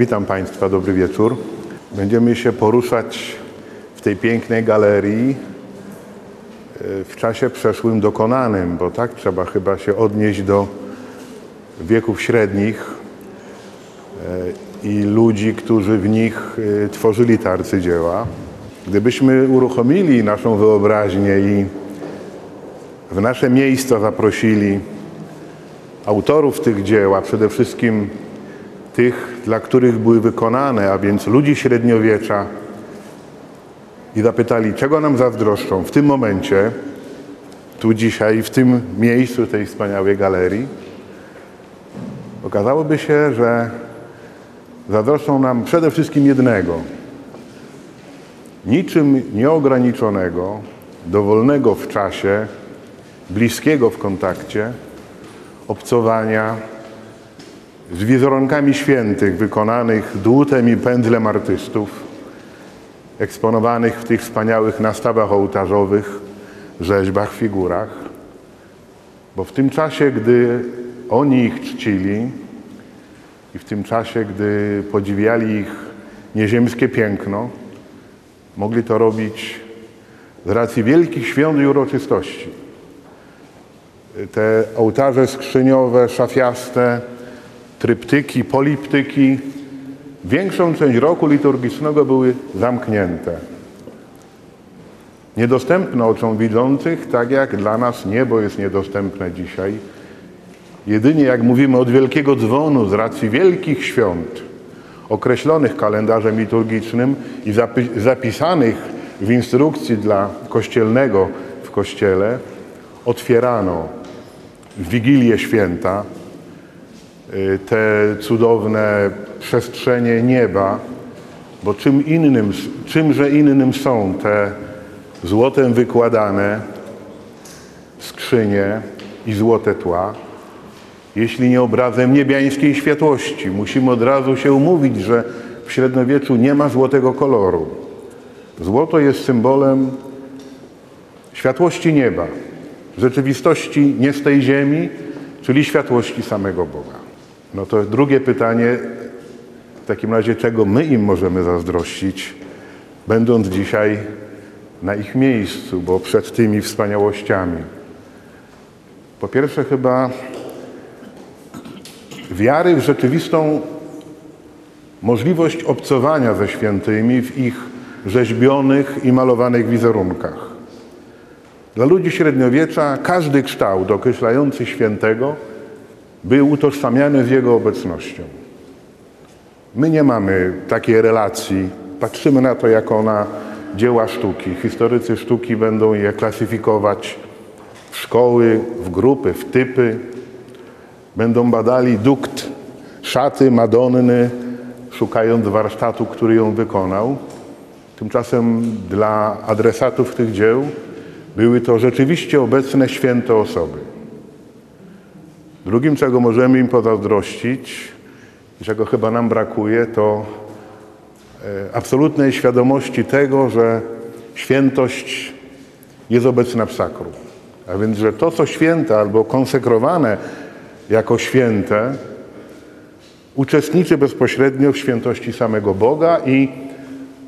Witam Państwa, dobry wieczór. Będziemy się poruszać w tej pięknej galerii e, w czasie przeszłym dokonanym, bo tak trzeba chyba się odnieść do wieków średnich e, i ludzi, którzy w nich e, tworzyli te arcydzieła. Gdybyśmy uruchomili naszą wyobraźnię i w nasze miejsca zaprosili autorów tych dzieł, a przede wszystkim tych, dla których były wykonane, a więc ludzi średniowiecza i zapytali, czego nam zazdroszczą w tym momencie, tu dzisiaj, w tym miejscu tej wspaniałej galerii, okazałoby się, że zazdroszczą nam przede wszystkim jednego. Niczym nieograniczonego, dowolnego w czasie, bliskiego w kontakcie, obcowania z wizerunkami świętych wykonanych dłutem i pędzlem artystów, eksponowanych w tych wspaniałych nastawach ołtarzowych, rzeźbach, figurach. Bo w tym czasie, gdy oni ich czcili i w tym czasie, gdy podziwiali ich nieziemskie piękno, mogli to robić z racji wielkich świąt i uroczystości. Te ołtarze skrzyniowe, szafiaste, tryptyki, poliptyki większą część roku liturgicznego były zamknięte. Niedostępne oczom widzących, tak jak dla nas niebo jest niedostępne dzisiaj. Jedynie jak mówimy od wielkiego dzwonu z racji wielkich świąt, określonych kalendarzem liturgicznym i zapisanych w instrukcji dla kościelnego w kościele, otwierano w Wigilię Święta te cudowne przestrzenie nieba, bo czym innym, czymże innym są te złotem wykładane skrzynie i złote tła, jeśli nie obrazem niebiańskiej światłości. Musimy od razu się umówić, że w średniowieczu nie ma złotego koloru. Złoto jest symbolem światłości nieba, rzeczywistości nie z tej ziemi, czyli światłości samego Boga. No to drugie pytanie, w takim razie czego my im możemy zazdrościć, będąc dzisiaj na ich miejscu, bo przed tymi wspaniałościami. Po pierwsze chyba wiary w rzeczywistą możliwość obcowania ze świętymi w ich rzeźbionych i malowanych wizerunkach. Dla ludzi średniowiecza każdy kształt określający świętego był utożsamiany z jego obecnością. My nie mamy takiej relacji. Patrzymy na to jako na dzieła sztuki. Historycy sztuki będą je klasyfikować w szkoły, w grupy, w typy. Będą badali dukt szaty Madonny, szukając warsztatu, który ją wykonał. Tymczasem dla adresatów tych dzieł były to rzeczywiście obecne święte osoby. Drugim, czego możemy im pozazdrościć czego chyba nam brakuje, to e, absolutnej świadomości tego, że świętość jest obecna w sakrum. A więc, że to, co święte albo konsekrowane jako święte, uczestniczy bezpośrednio w świętości samego Boga i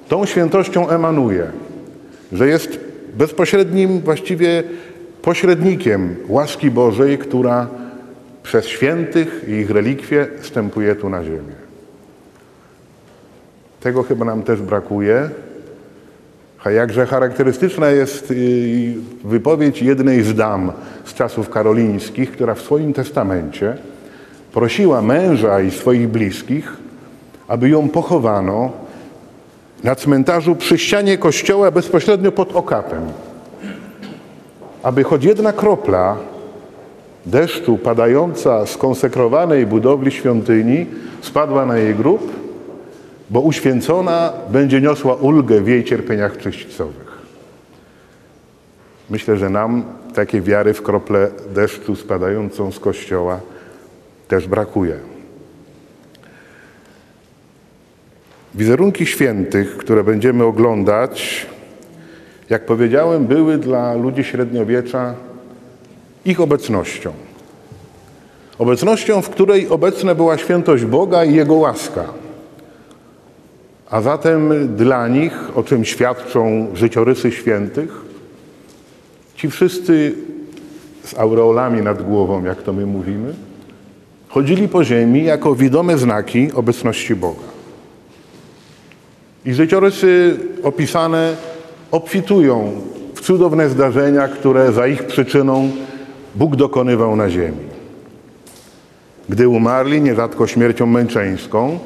tą świętością emanuje, że jest bezpośrednim właściwie pośrednikiem łaski Bożej, która przez świętych i ich relikwie wstępuje tu na ziemię. Tego chyba nam też brakuje. A jakże charakterystyczna jest y, wypowiedź jednej z dam z czasów karolińskich, która w swoim testamencie prosiła męża i swoich bliskich, aby ją pochowano na cmentarzu przy ścianie kościoła bezpośrednio pod okapem, aby choć jedna kropla deszczu padająca z konsekrowanej budowli świątyni spadła na jej grób, bo uświęcona będzie niosła ulgę w jej cierpieniach czyśćcowych. Myślę, że nam takiej wiary w krople deszczu spadającą z kościoła też brakuje. Wizerunki świętych, które będziemy oglądać, jak powiedziałem, były dla ludzi średniowiecza ich obecnością. Obecnością, w której obecna była świętość Boga i Jego łaska. A zatem dla nich, o czym świadczą życiorysy świętych, ci wszyscy z aureolami nad głową, jak to my mówimy, chodzili po ziemi jako widome znaki obecności Boga. I życiorysy opisane obfitują w cudowne zdarzenia, które za ich przyczyną Bóg dokonywał na ziemi. Gdy umarli, nierzadko śmiercią męczeńską,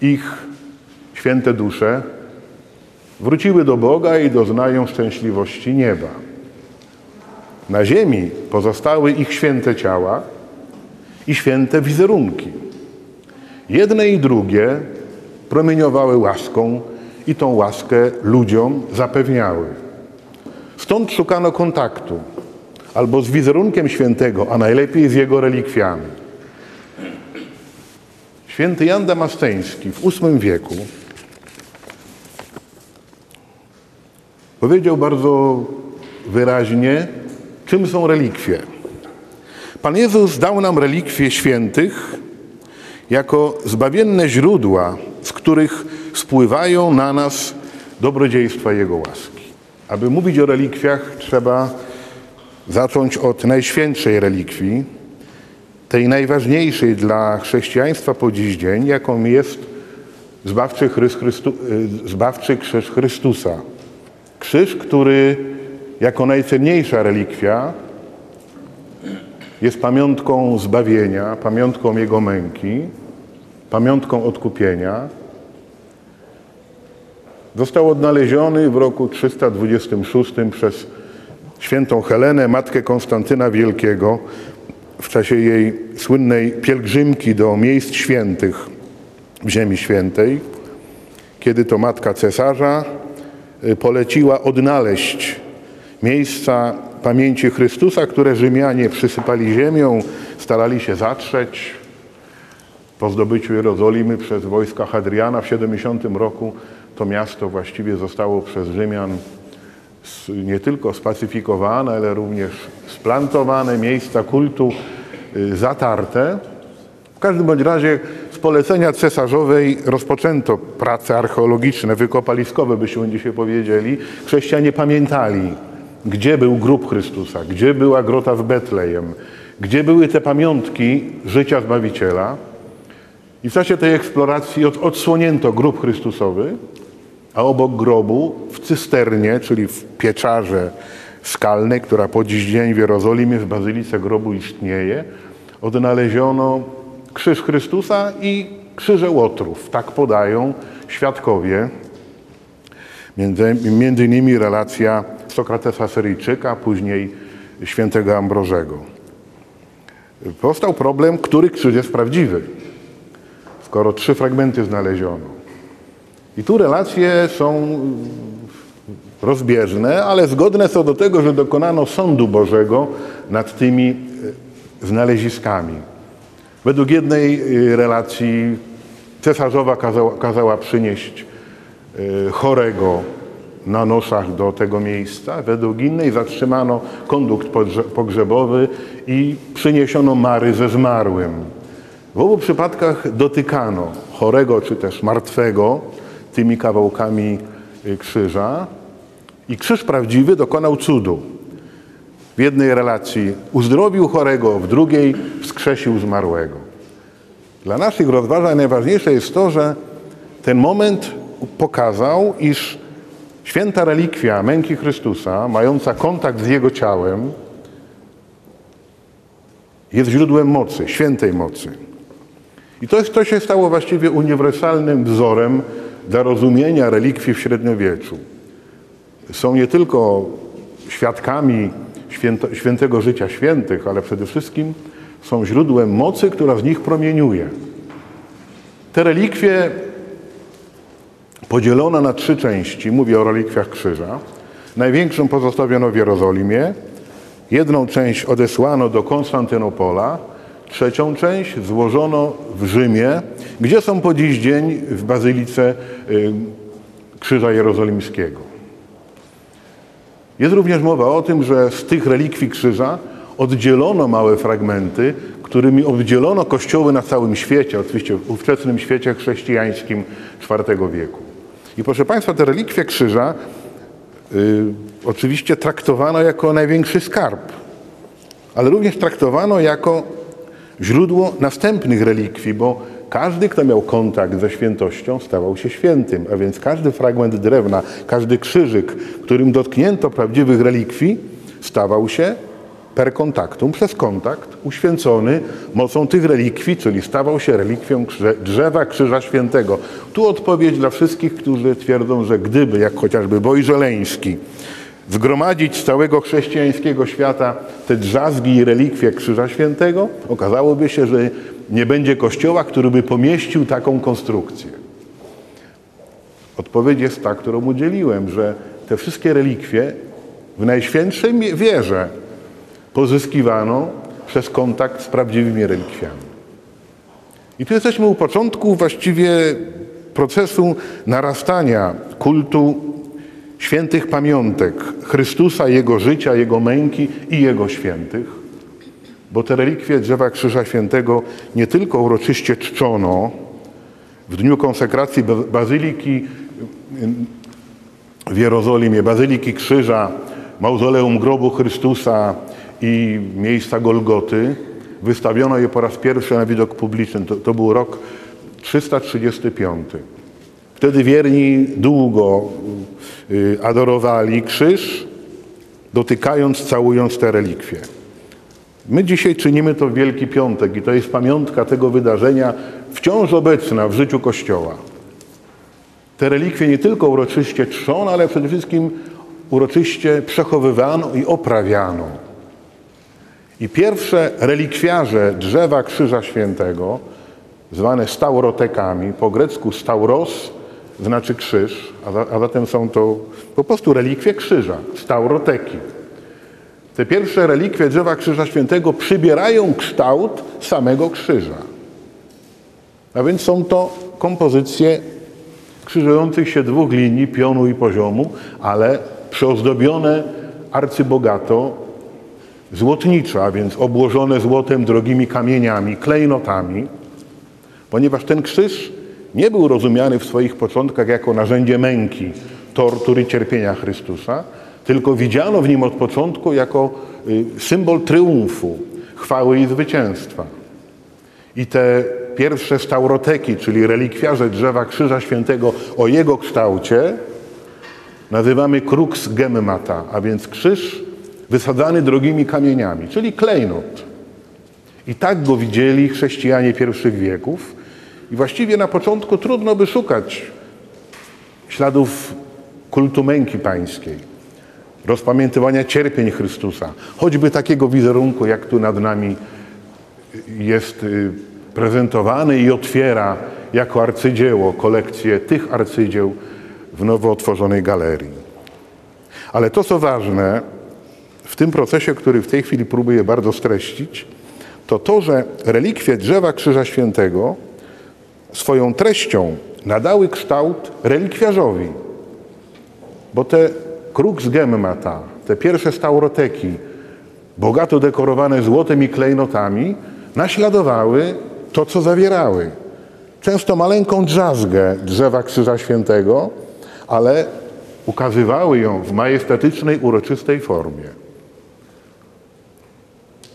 ich święte dusze wróciły do Boga i doznają szczęśliwości nieba. Na ziemi pozostały ich święte ciała i święte wizerunki. Jedne i drugie promieniowały łaską i tą łaskę ludziom zapewniały. Stąd szukano kontaktu albo z wizerunkiem świętego, a najlepiej z jego relikwiami. Święty Jan Damasteński w VIII wieku powiedział bardzo wyraźnie, czym są relikwie. Pan Jezus dał nam relikwie świętych jako zbawienne źródła, z których spływają na nas dobrodziejstwa Jego łaski. Aby mówić o relikwiach, trzeba zacząć od najświętszej relikwii, tej najważniejszej dla chrześcijaństwa po dziś dzień, jaką jest zbawczy, Chrystu, zbawczy krzyż Chrystusa. Krzyż, który jako najcenniejsza relikwia jest pamiątką zbawienia, pamiątką Jego męki, pamiątką odkupienia. Został odnaleziony w roku 326 przez świętą Helenę, matkę Konstantyna Wielkiego, w czasie jej słynnej pielgrzymki do miejsc świętych w Ziemi Świętej, kiedy to matka cesarza y, poleciła odnaleźć miejsca pamięci Chrystusa, które Rzymianie przysypali ziemią, starali się zatrzeć. Po zdobyciu Jerozolimy przez wojska Hadriana w 70 roku to miasto właściwie zostało przez Rzymian nie tylko spacyfikowane, ale również splantowane, miejsca kultu y, zatarte. W każdym bądź razie z polecenia cesarzowej rozpoczęto prace archeologiczne, wykopaliskowe, byśmy dzisiaj powiedzieli. Chrześcijanie pamiętali, gdzie był grób Chrystusa, gdzie była grota w Betlejem, gdzie były te pamiątki życia Zbawiciela. I w czasie tej eksploracji odsłonięto grób Chrystusowy, a obok grobu w cysternie, czyli w pieczarze skalnej, która po dziś dzień w Jerozolimie w Bazylice Grobu istnieje, odnaleziono krzyż Chrystusa i krzyże Łotrów. Tak podają świadkowie. Między, między innymi relacja Sokratesa Syryjczyka, później świętego Ambrożego. Powstał problem, który krzyż jest prawdziwy, skoro trzy fragmenty znaleziono. I tu relacje są rozbieżne, ale zgodne co do tego, że dokonano sądu Bożego nad tymi e, znaleziskami. Według jednej e, relacji cesarzowa kazała, kazała przynieść e, chorego na noszach do tego miejsca. Według innej zatrzymano kondukt pogrzebowy i przyniesiono mary ze zmarłym. W obu przypadkach dotykano chorego czy też martwego tymi kawałkami y, krzyża i krzyż prawdziwy dokonał cudu. W jednej relacji uzdrowił chorego, w drugiej wskrzesił zmarłego. Dla naszych rozważań najważniejsze jest to, że ten moment pokazał, iż święta relikwia męki Chrystusa, mająca kontakt z Jego ciałem, jest źródłem mocy, świętej mocy. I to, jest, to się stało właściwie uniwersalnym wzorem dla rozumienia relikwii w średniowieczu. Są nie tylko świadkami święto, świętego życia świętych, ale przede wszystkim są źródłem mocy, która z nich promieniuje. Te relikwie podzielono na trzy części, mówię o relikwiach krzyża. Największą pozostawiono w Jerozolimie, jedną część odesłano do Konstantynopola, Trzecią część złożono w Rzymie, gdzie są po dziś dzień w Bazylice y, Krzyża Jerozolimskiego. Jest również mowa o tym, że z tych relikwii krzyża oddzielono małe fragmenty, którymi obdzielono kościoły na całym świecie, oczywiście w ówczesnym świecie chrześcijańskim IV wieku. I proszę Państwa, te relikwie krzyża y, oczywiście traktowano jako największy skarb, ale również traktowano jako źródło następnych relikwii, bo każdy, kto miał kontakt ze świętością, stawał się świętym, a więc każdy fragment drewna, każdy krzyżyk, którym dotknięto prawdziwych relikwii, stawał się per kontaktum, przez kontakt, uświęcony mocą tych relikwii, czyli stawał się relikwią drzewa Krzyża Świętego. Tu odpowiedź dla wszystkich, którzy twierdzą, że gdyby, jak chociażby Wojżeleński, zgromadzić z całego chrześcijańskiego świata te drzazgi i relikwie Krzyża Świętego, okazałoby się, że nie będzie kościoła, który by pomieścił taką konstrukcję. Odpowiedź jest ta, którą udzieliłem, że te wszystkie relikwie w najświętszej wierze pozyskiwano przez kontakt z prawdziwymi relikwiami. I tu jesteśmy u początku właściwie procesu narastania kultu świętych pamiątek Chrystusa, Jego życia, Jego męki i Jego świętych, bo te relikwie drzewa Krzyża Świętego nie tylko uroczyście czczono w dniu konsekracji Bazyliki w Jerozolimie, Bazyliki Krzyża, Mauzoleum Grobu Chrystusa i miejsca Golgoty, wystawiono je po raz pierwszy na widok publiczny. To, to był rok 335. Wtedy wierni długo y, adorowali krzyż, dotykając, całując te relikwie. My dzisiaj czynimy to w Wielki Piątek i to jest pamiątka tego wydarzenia wciąż obecna w życiu Kościoła. Te relikwie nie tylko uroczyście trzon, ale przede wszystkim uroczyście przechowywano i oprawiano. I pierwsze relikwiarze drzewa Krzyża Świętego, zwane staurotekami, po grecku stauros, znaczy krzyż, a, a zatem są to po prostu relikwie krzyża, stauroteki. Te pierwsze relikwie drzewa Krzyża Świętego przybierają kształt samego krzyża. A więc są to kompozycje krzyżujących się dwóch linii, pionu i poziomu, ale przyozdobione arcybogato złotniczo, a więc obłożone złotem drogimi kamieniami, klejnotami, ponieważ ten krzyż nie był rozumiany w swoich początkach jako narzędzie męki, tortury, cierpienia Chrystusa, tylko widziano w nim od początku jako y, symbol triumfu, chwały i zwycięstwa. I te pierwsze stauroteki, czyli relikwiarze drzewa Krzyża Świętego o jego kształcie, nazywamy crux gemmata, a więc krzyż wysadzany drogimi kamieniami, czyli klejnot. I tak go widzieli chrześcijanie pierwszych wieków, i właściwie na początku trudno by szukać śladów kultu męki pańskiej, rozpamiętywania cierpień Chrystusa, choćby takiego wizerunku, jak tu nad nami jest y, prezentowany i otwiera jako arcydzieło kolekcję tych arcydzieł w nowo otworzonej galerii. Ale to, co ważne w tym procesie, który w tej chwili próbuję bardzo streścić, to to, że relikwie drzewa Krzyża Świętego swoją treścią nadały kształt relikwiarzowi. Bo te crux gemmata, te pierwsze stauroteki, bogato dekorowane złotem i klejnotami, naśladowały to, co zawierały. Często maleńką drzazgę drzewa Krzyża Świętego, ale ukazywały ją w majestatycznej, uroczystej formie.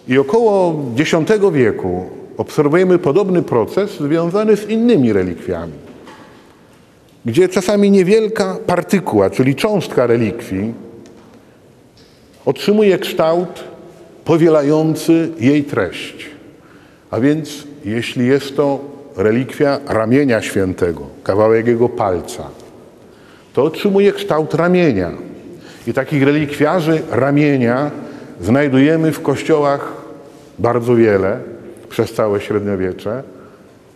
I około X wieku obserwujemy podobny proces związany z innymi relikwiami, gdzie czasami niewielka partykuła, czyli cząstka relikwii, otrzymuje kształt powielający jej treść. A więc jeśli jest to relikwia ramienia świętego, kawałek jego palca, to otrzymuje kształt ramienia. I takich relikwiarzy ramienia znajdujemy w kościołach bardzo wiele przez całe średniowiecze.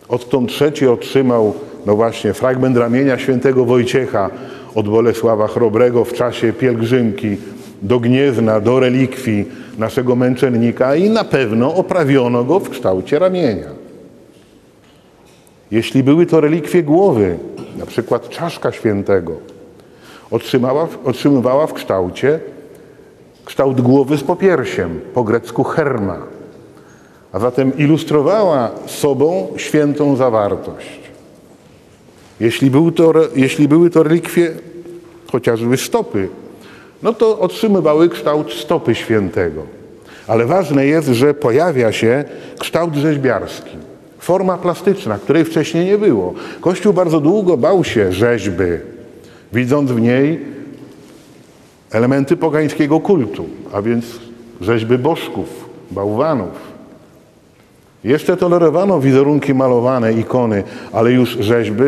Odtąd trzeci otrzymał, no właśnie, fragment ramienia świętego Wojciecha od Bolesława Chrobrego w czasie pielgrzymki do Gniezna, do relikwii naszego męczennika i na pewno oprawiono go w kształcie ramienia. Jeśli były to relikwie głowy, na przykład czaszka świętego, otrzymała, otrzymywała w kształcie kształt głowy z popiersiem, po grecku herma. a zatem ilustrowała sobą świętą zawartość. Jeśli, był to, jeśli były to relikwie chociażby stopy, no to otrzymywały kształt stopy świętego. Ale ważne jest, że pojawia się kształt rzeźbiarski, forma plastyczna, której wcześniej nie było. Kościół bardzo długo bał się rzeźby, widząc w niej elementy pogańskiego kultu, a więc rzeźby bożków, bałwanów. Jeszcze tolerowano wizerunki malowane, ikony, ale już rzeźby,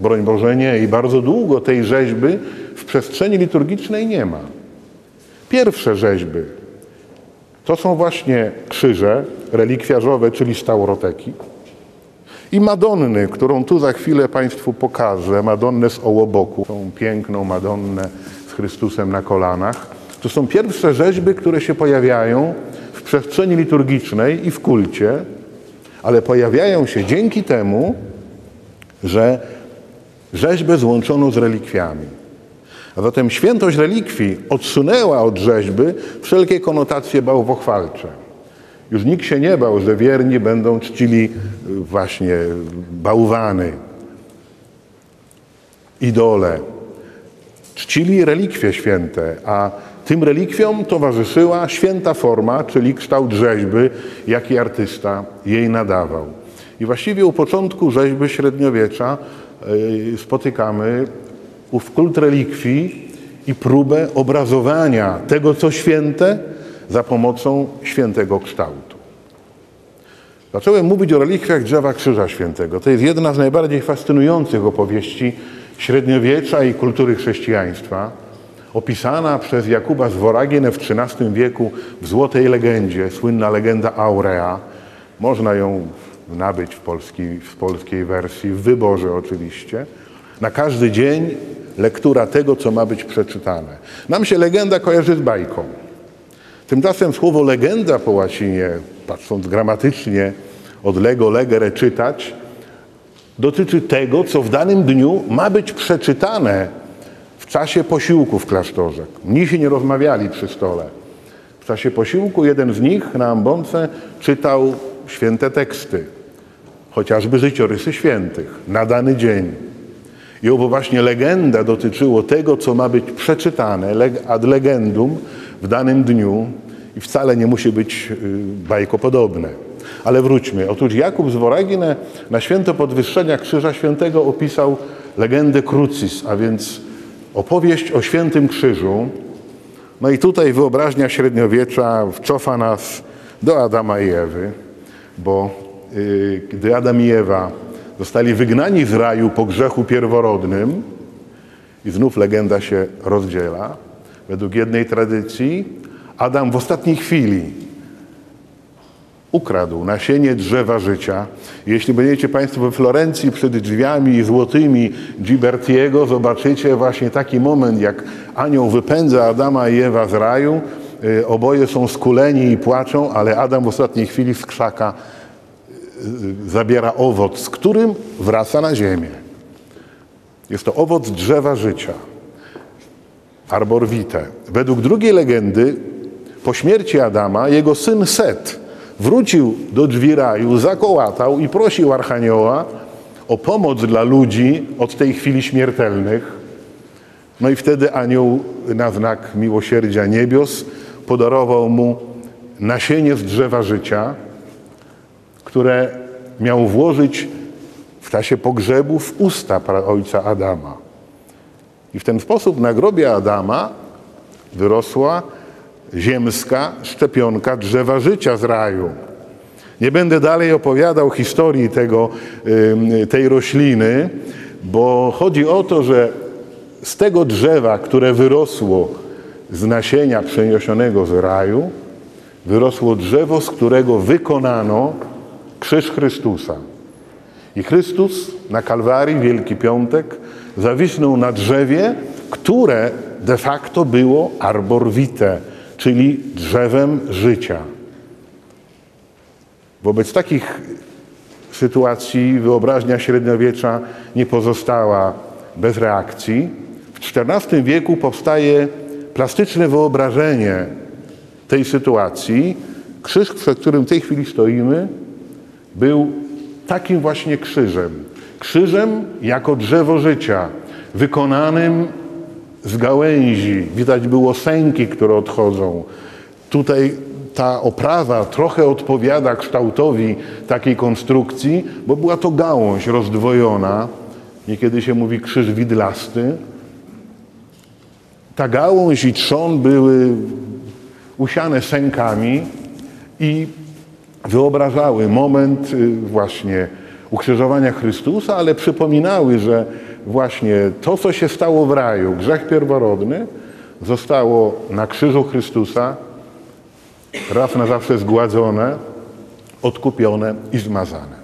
broń Boże nie, i bardzo długo tej rzeźby w przestrzeni liturgicznej nie ma. Pierwsze rzeźby to są właśnie krzyże relikwiarzowe, czyli stauroteki i Madonny, którą tu za chwilę Państwu pokażę, Madonnę z ołoboku, tą piękną Madonnę z Chrystusem na kolanach. To są pierwsze rzeźby, które się pojawiają w przestrzeni liturgicznej i w kulcie, ale pojawiają się dzięki temu, że rzeźbę złączono z relikwiami. A zatem świętość relikwii odsunęła od rzeźby wszelkie konotacje bałwochwalcze. Już nikt się nie bał, że wierni będą czcili y, właśnie bałwany, idole. Czcili relikwie święte, a tym relikwiom towarzyszyła święta forma, czyli kształt rzeźby, jaki artysta jej nadawał. I właściwie u początku rzeźby średniowiecza spotykamy ów kult relikwii i próbę obrazowania tego, co święte, za pomocą świętego kształtu. Zacząłem mówić o relikwiach drzewa Krzyża Świętego. To jest jedna z najbardziej fascynujących opowieści średniowiecza i kultury chrześcijaństwa, opisana przez Jakuba z Woragienę w XIII wieku w Złotej Legendzie, słynna legenda Aurea. Można ją nabyć w polskiej, w polskiej wersji, w wyborze oczywiście. Na każdy dzień lektura tego, co ma być przeczytane. Nam się legenda kojarzy z bajką. Tymczasem słowo legenda po łacinie, patrząc gramatycznie od lego, legere czytać, dotyczy tego, co w danym dniu ma być przeczytane w czasie posiłku w klasztorze. Mnisi nie rozmawiali przy stole. W czasie posiłku jeden z nich na ambonce czytał święte teksty, chociażby życiorysy świętych na dany dzień. I obo właśnie legenda dotyczyło tego, co ma być przeczytane ad legendum w danym dniu i wcale nie musi być y, bajkopodobne. Ale wróćmy. Otóż Jakub z Woraginę na święto podwyższenia Krzyża Świętego opisał legendę Crucis, a więc opowieść o świętym krzyżu. No i tutaj wyobraźnia średniowiecza wcofa nas do Adama i Ewy, bo gdy Adam i Ewa zostali wygnani z raju po grzechu pierworodnym, i znów legenda się rozdziela, według jednej tradycji Adam w ostatniej chwili ukradł nasienie drzewa życia. Jeśli będziecie Państwo we Florencji przed drzwiami złotymi Gibertiego, zobaczycie właśnie taki moment, jak anioł wypędza Adama i Ewa z raju. Y, oboje są skuleni i płaczą, ale Adam w ostatniej chwili z krzaka y, zabiera owoc, z którym wraca na ziemię. Jest to owoc drzewa życia. Arbor vitae. Według drugiej legendy po śmierci Adama jego syn Set wrócił do drzwi raju, zakołatał i prosił Archanioła o pomoc dla ludzi od tej chwili śmiertelnych. No i wtedy anioł na znak miłosierdzia niebios podarował mu nasienie z drzewa życia, które miał włożyć w czasie pogrzebu w usta ojca Adama. I w ten sposób na grobie Adama wyrosła ziemska szczepionka drzewa życia z raju. Nie będę dalej opowiadał historii tego, tej rośliny, bo chodzi o to, że z tego drzewa, które wyrosło z nasienia przeniesionego z raju, wyrosło drzewo, z którego wykonano krzyż Chrystusa. I Chrystus na Kalwarii, Wielki Piątek, zawisnął na drzewie, które de facto było arbor vitae, czyli drzewem życia. Wobec takich sytuacji wyobraźnia średniowiecza nie pozostała bez reakcji. W XIV wieku powstaje plastyczne wyobrażenie tej sytuacji krzyż, przed którym w tej chwili stoimy, był takim właśnie krzyżem. Krzyżem jako drzewo życia, wykonanym z gałęzi. Widać było sęki, które odchodzą. Tutaj ta oprawa trochę odpowiada kształtowi takiej konstrukcji, bo była to gałąź rozdwojona. Niekiedy się mówi krzyż widlasty. Ta gałąź i trzon były usiane sękami i wyobrażały moment y, właśnie ukrzyżowania Chrystusa, ale przypominały, że właśnie to, co się stało w raju, grzech pierworodny, zostało na krzyżu Chrystusa raz na zawsze zgładzone, odkupione i zmazane.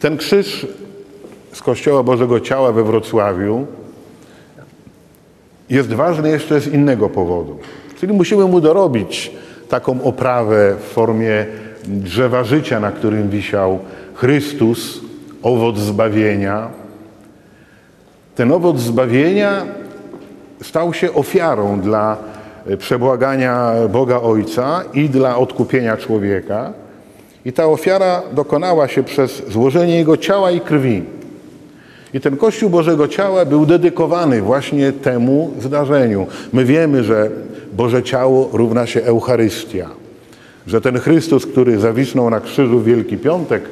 Ten krzyż z Kościoła Bożego Ciała we Wrocławiu jest ważny jeszcze z innego powodu. Czyli musimy mu dorobić taką oprawę w formie drzewa życia, na którym wisiał Chrystus, owoc zbawienia. Ten owoc zbawienia stał się ofiarą dla przebłagania Boga Ojca i dla odkupienia człowieka. I ta ofiara dokonała się przez złożenie Jego ciała i krwi. I ten Kościół Bożego Ciała był dedykowany właśnie temu zdarzeniu. My wiemy, że Boże Ciało równa się Eucharystia. Że ten Chrystus, który zawisnął na krzyżu w Wielki Piątek,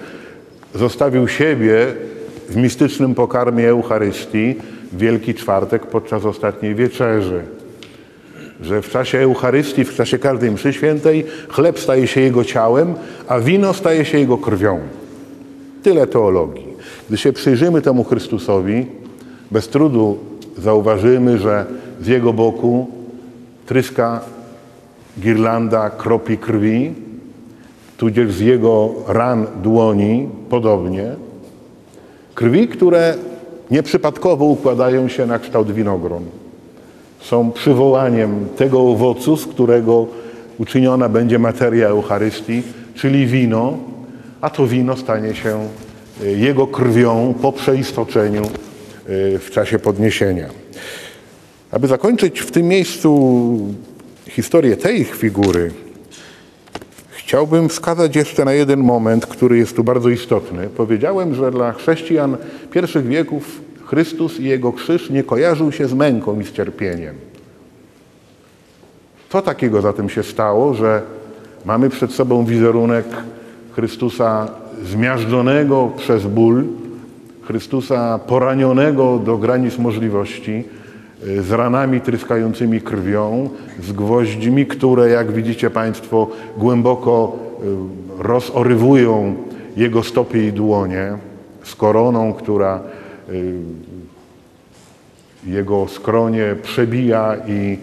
zostawił siebie w mistycznym pokarmie Eucharystii w Wielki Czwartek podczas ostatniej wieczerzy. Że w czasie Eucharystii, w czasie każdej mszy świętej chleb staje się Jego ciałem, a wino staje się Jego krwią. Tyle teologii. Gdy się przyjrzymy temu Chrystusowi, bez trudu zauważymy, że z Jego boku tryska girlanda kropi krwi, tudzież z Jego ran dłoni podobnie. Krwi, które nieprzypadkowo układają się na kształt winogron. Są przywołaniem tego owocu, z którego uczyniona będzie materia Eucharystii, czyli wino, a to wino stanie się y, Jego krwią po przeistoczeniu y, w czasie podniesienia. Aby zakończyć w tym miejscu historię tej figury, chciałbym wskazać jeszcze na jeden moment, który jest tu bardzo istotny. Powiedziałem, że dla chrześcijan pierwszych wieków Chrystus i Jego krzyż nie kojarzył się z męką i z cierpieniem. Co takiego zatem się stało, że mamy przed sobą wizerunek Chrystusa zmiażdżonego przez ból, Chrystusa poranionego do granic możliwości, z ranami tryskającymi krwią, z gwoździmi, które, jak widzicie Państwo, głęboko y, rozorywują jego stopy i dłonie, z koroną, która y, jego skronie przebija i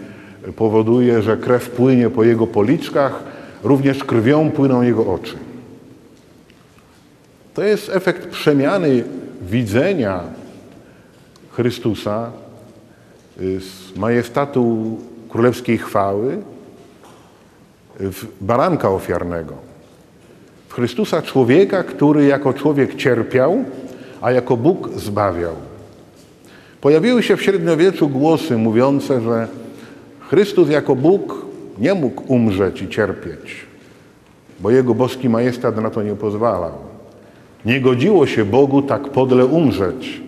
powoduje, że krew płynie po jego policzkach, również krwią płyną jego oczy. To jest efekt przemiany widzenia Chrystusa z majestatu królewskiej chwały w baranka ofiarnego. W Chrystusa człowieka, który jako człowiek cierpiał, a jako Bóg zbawiał. Pojawiły się w średniowieczu głosy mówiące, że Chrystus jako Bóg nie mógł umrzeć i cierpieć, bo jego boski majestat na to nie pozwalał. Nie godziło się Bogu tak podle umrzeć.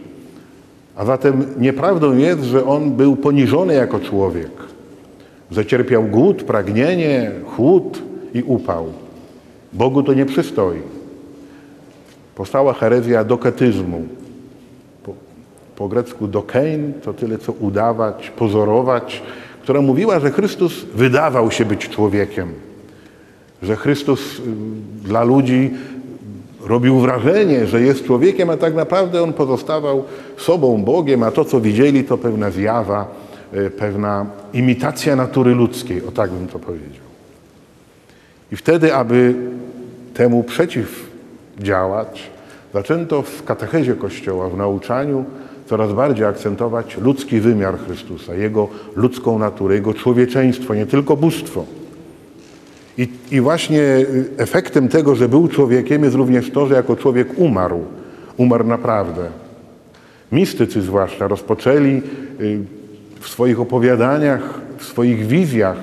A zatem nieprawdą jest, że on był poniżony jako człowiek, że cierpiał głód, pragnienie, chłód i upał. Bogu to nie przystoi. Powstała herezja doketyzmu. Po, po grecku dokein to tyle co udawać, pozorować, która mówiła, że Chrystus wydawał się być człowiekiem, że Chrystus y, dla ludzi robił wrażenie, że jest człowiekiem, a tak naprawdę on pozostawał sobą, Bogiem, a to, co widzieli, to pewna zjawa, e, pewna imitacja natury ludzkiej, o tak bym to powiedział. I wtedy, aby temu przeciwdziałać, zaczęto w katechezie Kościoła, w nauczaniu coraz bardziej akcentować ludzki wymiar Chrystusa, Jego ludzką naturę, Jego człowieczeństwo, nie tylko bóstwo. I, I, właśnie y, efektem tego, że był człowiekiem, jest również to, że jako człowiek umarł. Umarł naprawdę. Mistycy zwłaszcza rozpoczęli y, w swoich opowiadaniach, w swoich wizjach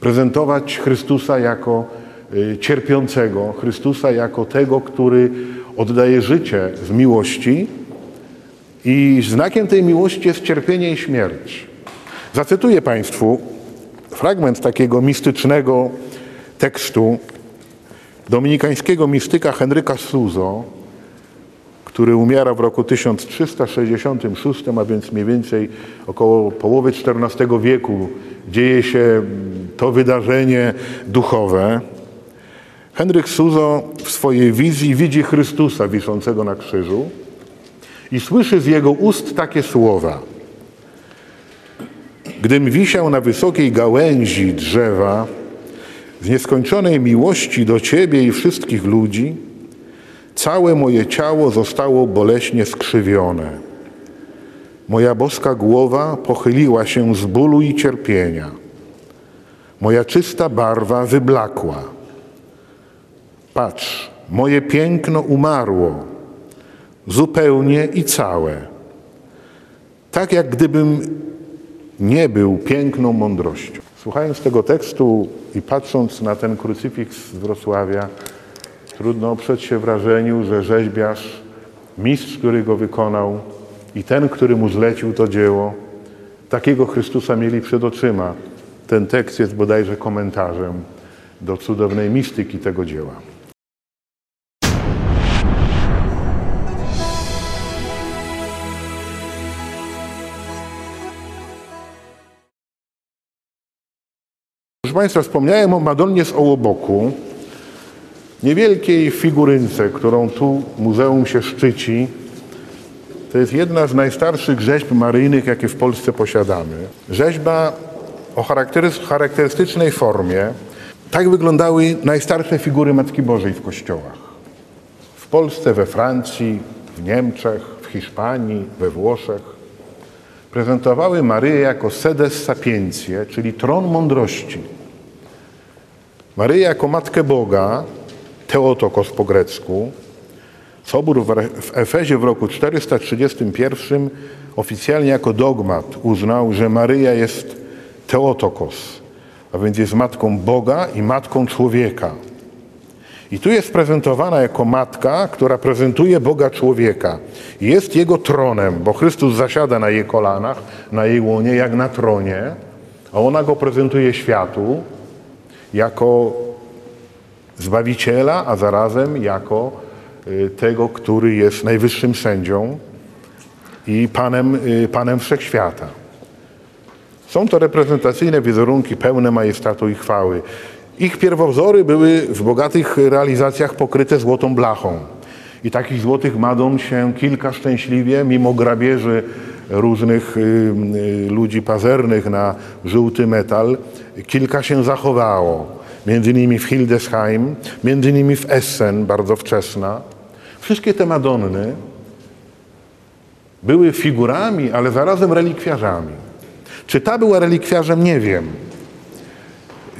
prezentować Chrystusa jako y, cierpiącego, Chrystusa jako tego, który oddaje życie z miłości i znakiem tej miłości jest cierpienie i śmierć. Zacytuję Państwu fragment takiego mistycznego tekstu dominikańskiego mistyka Henryka Suzo, który umiera w roku 1366, a więc mniej więcej około połowy XIV wieku dzieje się to wydarzenie duchowe. Henryk Suzo w swojej wizji widzi Chrystusa wiszącego na krzyżu i słyszy z jego ust takie słowa. Gdym wisiał na wysokiej gałęzi drzewa, z nieskończonej miłości do Ciebie i wszystkich ludzi, całe moje ciało zostało boleśnie skrzywione. Moja boska głowa pochyliła się z bólu i cierpienia. Moja czysta barwa wyblakła. Patrz, moje piękno umarło, zupełnie i całe. Tak jak gdybym nie był piękną mądrością. Słuchając tego tekstu i patrząc na ten krucyfiks z Wrocławia, trudno oprzeć się wrażeniu, że rzeźbiarz, mistrz, który go wykonał i ten, który mu zlecił to dzieło, takiego Chrystusa mieli przed oczyma. Ten tekst jest bodajże komentarzem do cudownej mistyki tego dzieła. Proszę Państwa, wspomniałem o Madonnie z Ołoboku, niewielkiej figurynce, którą tu muzeum się szczyci. To jest jedna z najstarszych rzeźb maryjnych, jakie w Polsce posiadamy. Rzeźba o charakterystycznej formie. Tak wyglądały najstarsze figury Matki Bożej w kościołach. W Polsce, we Francji, w Niemczech, w Hiszpanii, we Włoszech. Prezentowały Maryję jako sedes sapientiae, czyli tron mądrości. Maryja jako Matkę Boga, Teotokos po grecku, Sobór w Efezie w roku 431 oficjalnie jako dogmat uznał, że Maryja jest Teotokos, a więc jest matką Boga i matką człowieka. I tu jest prezentowana jako matka, która prezentuje Boga człowieka. Jest jego tronem, bo Chrystus zasiada na jej kolanach, na jej łonie, jak na tronie, a ona go prezentuje światu jako Zbawiciela, a zarazem jako y, tego, który jest najwyższym sędzią i Panem, y, Panem Wszechświata. Są to reprezentacyjne wizerunki pełne majestatu i chwały. Ich pierwowzory były w bogatych realizacjach pokryte złotą blachą. I takich złotych Madon się kilka szczęśliwie, mimo grabieży różnych y, ludzi pazernych na żółty metal, kilka się zachowało między innymi w Hildesheim, między innymi w Essen, bardzo wczesna. Wszystkie te Madonny były figurami, ale zarazem relikwiarzami. Czy ta była relikwiarzem, nie wiem.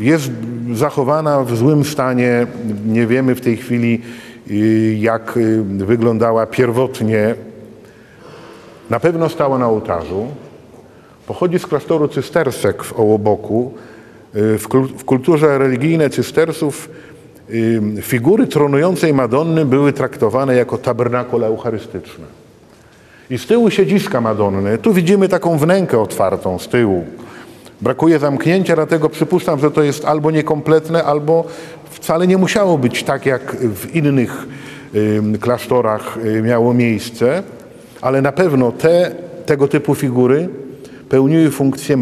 Jest zachowana w złym stanie, nie wiemy w tej chwili, y, jak y, wyglądała pierwotnie. Na pewno stała na ołtarzu. Pochodzi z klasztoru cystersek w Ołoboku, w kulturze religijnej cystersów figury tronującej Madonny były traktowane jako tabernakul eucharystyczne. I z tyłu siedziska Madonny, tu widzimy taką wnękę otwartą z tyłu. Brakuje zamknięcia, dlatego przypuszczam, że to jest albo niekompletne, albo wcale nie musiało być tak, jak w innych klasztorach y, miało miejsce, ale na pewno te tego typu figury pełniły funkcję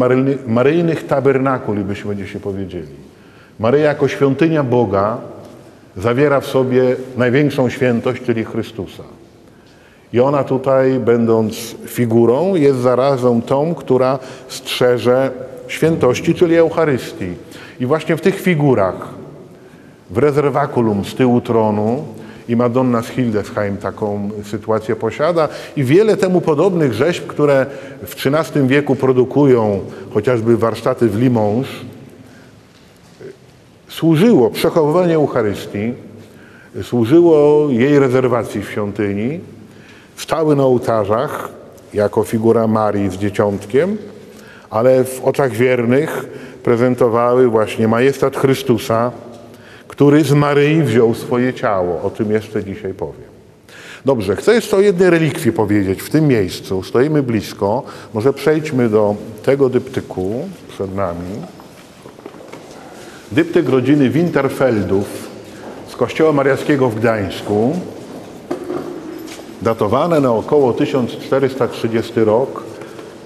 maryjnych, tabernakuli, byśmy dzisiaj powiedzieli. Maryja jako świątynia Boga zawiera w sobie największą świętość, czyli Chrystusa. I ona tutaj, będąc figurą, jest zarazem tą, która strzeże świętości, czyli Eucharystii. I właśnie w tych figurach, w rezerwakulum z tyłu tronu, i Madonna z Hildesheim taką sytuację posiada. I wiele temu podobnych rzeźb, które w XIII wieku produkują chociażby warsztaty w Limoges, służyło przechowywanie Eucharystii, służyło jej rezerwacji w świątyni, stały na ołtarzach jako figura Marii z dzieciątkiem, ale w oczach wiernych prezentowały właśnie majestat Chrystusa, który z Maryi wziął swoje ciało. O tym jeszcze dzisiaj powiem. Dobrze, chcę jeszcze o jednej relikwii powiedzieć w tym miejscu. Stoimy blisko. Może przejdźmy do tego dyptyku przed nami. Dyptyk rodziny Winterfeldów z Kościoła Mariackiego w Gdańsku, datowane na około 1430 rok.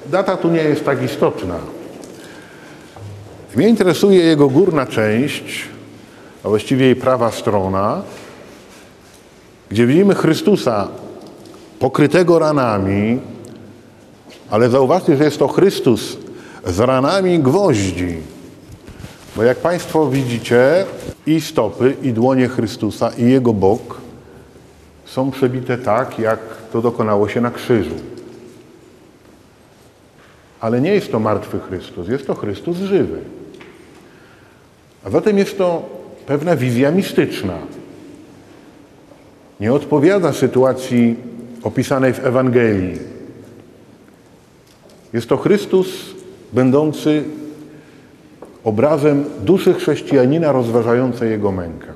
Data tu nie jest tak istotna. Mnie interesuje jego górna część, a właściwie jej prawa strona, gdzie widzimy Chrystusa pokrytego ranami, ale zauważcie, że jest to Chrystus z ranami gwoździ. Bo jak Państwo widzicie, i stopy, i dłonie Chrystusa, i Jego bok są przebite tak, jak to dokonało się na krzyżu. Ale nie jest to martwy Chrystus, jest to Chrystus żywy. A zatem jest to pewna wizja mistyczna. Nie odpowiada sytuacji opisanej w Ewangelii. Jest to Chrystus będący obrazem duszy chrześcijanina rozważającej jego mękę.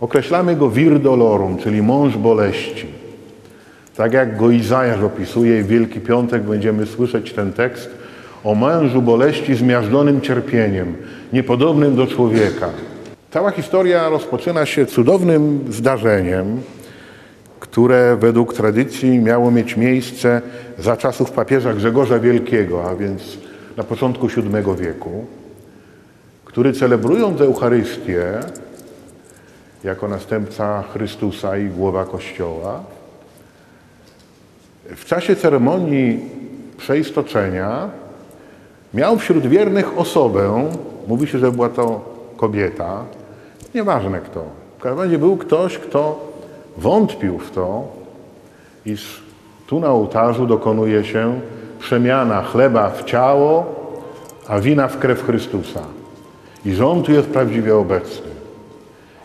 Określamy go vir dolorum, czyli mąż boleści. Tak jak go Izajasz opisuje i Wielki Piątek będziemy słyszeć ten tekst o mężu boleści zmiażdżonym cierpieniem, niepodobnym do człowieka. Cała historia rozpoczyna się cudownym zdarzeniem, które według tradycji miało mieć miejsce za czasów papieża Grzegorza Wielkiego, a więc na początku VII wieku, który celebrując Eucharystię jako następca Chrystusa i głowa Kościoła, w czasie ceremonii przeistoczenia miał wśród wiernych osobę, mówi się, że była to kobieta, nieważne kto. W każdym razie był ktoś, kto wątpił w to, iż tu na ołtarzu dokonuje się przemiana chleba w ciało, a wina w krew Chrystusa. I że On tu jest prawdziwie obecny.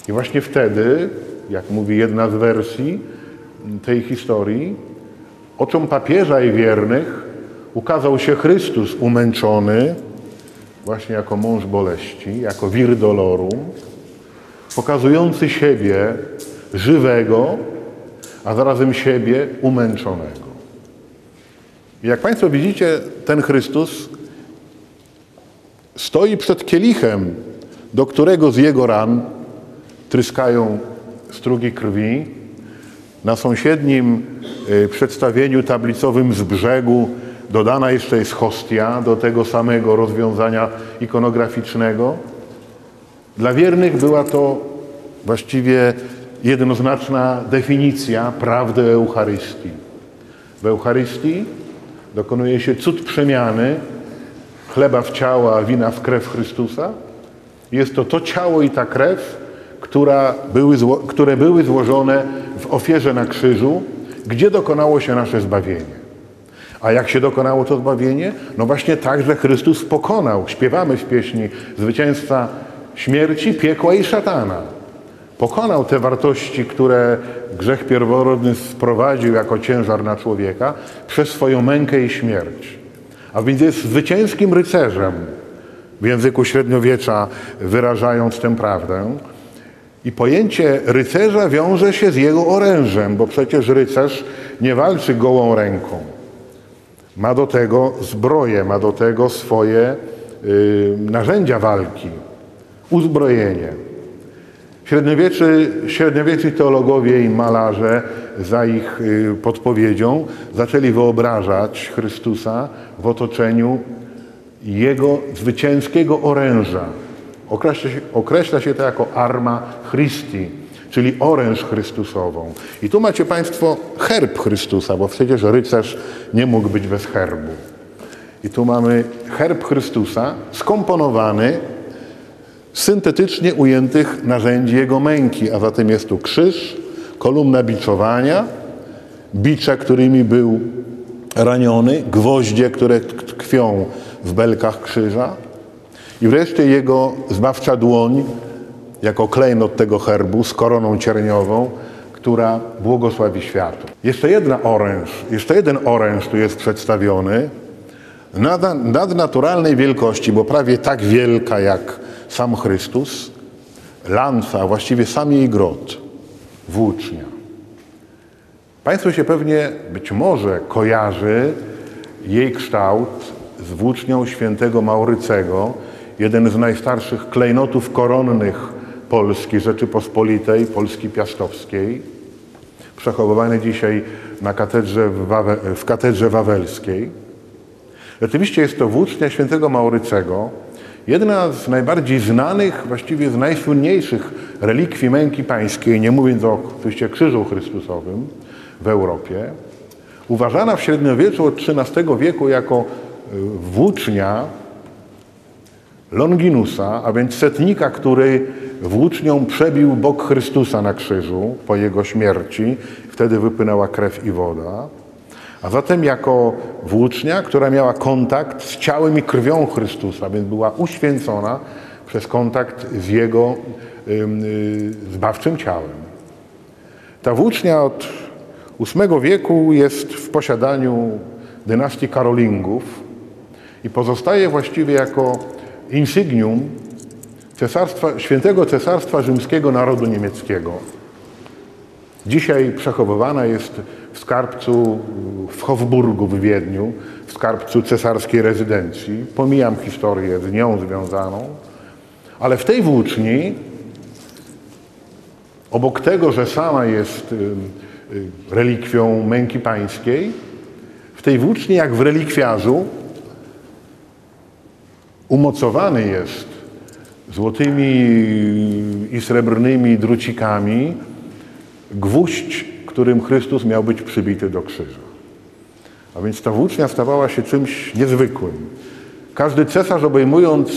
I właśnie wtedy, jak mówi jedna z wersji tej historii, oczom papieża i wiernych ukazał się Chrystus umęczony, właśnie jako mąż boleści, jako vir dolorum, pokazujący siebie żywego, a zarazem siebie umęczonego. Jak Państwo widzicie, ten Chrystus stoi przed kielichem, do którego z jego ran tryskają strugi krwi. Na sąsiednim y, przedstawieniu tablicowym z brzegu dodana jeszcze jest hostia do tego samego rozwiązania ikonograficznego. Dla wiernych była to właściwie jednoznaczna definicja prawdy Eucharystii. W Eucharystii dokonuje się cud przemiany chleba w ciało, a wina w krew Chrystusa. Jest to to ciało i ta krew, która były, które były złożone w ofierze na krzyżu, gdzie dokonało się nasze zbawienie. A jak się dokonało to zbawienie? No właśnie tak, że Chrystus pokonał, śpiewamy w pieśni, zwycięstwa śmierci, piekła i szatana. Pokonał te wartości, które grzech pierworodny sprowadził jako ciężar na człowieka przez swoją mękę i śmierć. A więc jest zwycięskim rycerzem, w języku średniowiecza wyrażając tę prawdę. I pojęcie rycerza wiąże się z jego orężem, bo przecież rycerz nie walczy gołą ręką. Ma do tego zbroję, ma do tego swoje y, narzędzia walki, uzbrojenie. Średniowieczni teologowie i malarze za ich y, podpowiedzią zaczęli wyobrażać Chrystusa w otoczeniu jego zwycięskiego oręża. Określa się, określa się to jako arma Christi, czyli oręż Chrystusową. I tu macie Państwo herb Chrystusa, bo przecież rycerz nie mógł być bez herbu. I tu mamy herb Chrystusa skomponowany syntetycznie ujętych narzędzi Jego męki, a zatem jest tu krzyż, kolumna biczowania, bicze, którymi był raniony, gwoździe, które tkwią w belkach krzyża i wreszcie Jego zbawcza dłoń, jako klejnot tego herbu z koroną cierniową, która błogosławi światu. Jeszcze jedna oręż, jeszcze jeden oręż tu jest przedstawiony, nada- nadnaturalnej wielkości, bo prawie tak wielka jak sam Chrystus, lanca, a właściwie sam jej grot, włócznia. Państwo się pewnie, być może, kojarzy jej kształt z włócznią świętego Maurycego, jeden z najstarszych klejnotów koronnych Polski Rzeczypospolitej, Polski Piastowskiej, przechowywany dzisiaj na katedrze w, Wawe, w katedrze wawelskiej. Rzeczywiście jest to włócznia świętego Maurycego, jedna z najbardziej znanych, właściwie z najsłynniejszych relikwii męki pańskiej, nie mówiąc o oczywiście krzyżu Chrystusowym w Europie. Uważana w średniowieczu od XIII wieku jako y, włócznia Longinusa, a więc setnika, który włócznią przebił bok Chrystusa na krzyżu po jego śmierci. Wtedy wypłynęła krew i woda. A zatem jako włócznia, która miała kontakt z ciałem i krwią Chrystusa, więc była uświęcona przez kontakt z jego y, zbawczym ciałem. Ta włócznia od VIII wieku jest w posiadaniu dynastii Karolingów i pozostaje właściwie jako insygnium cesarstwa, świętego cesarstwa rzymskiego narodu niemieckiego. Dzisiaj przechowywana jest w skarbcu w Hofburgu w Wiedniu, w skarbcu cesarskiej rezydencji. Pomijam historię z nią związaną, ale w tej włóczni, obok tego, że sama jest y, y, relikwią męki pańskiej, w tej włóczni, jak w relikwiarzu, umocowany jest złotymi i srebrnymi drucikami gwóźdź, którym Chrystus miał być przybity do krzyża. A więc ta włócznia stawała się czymś niezwykłym. Każdy cesarz obejmując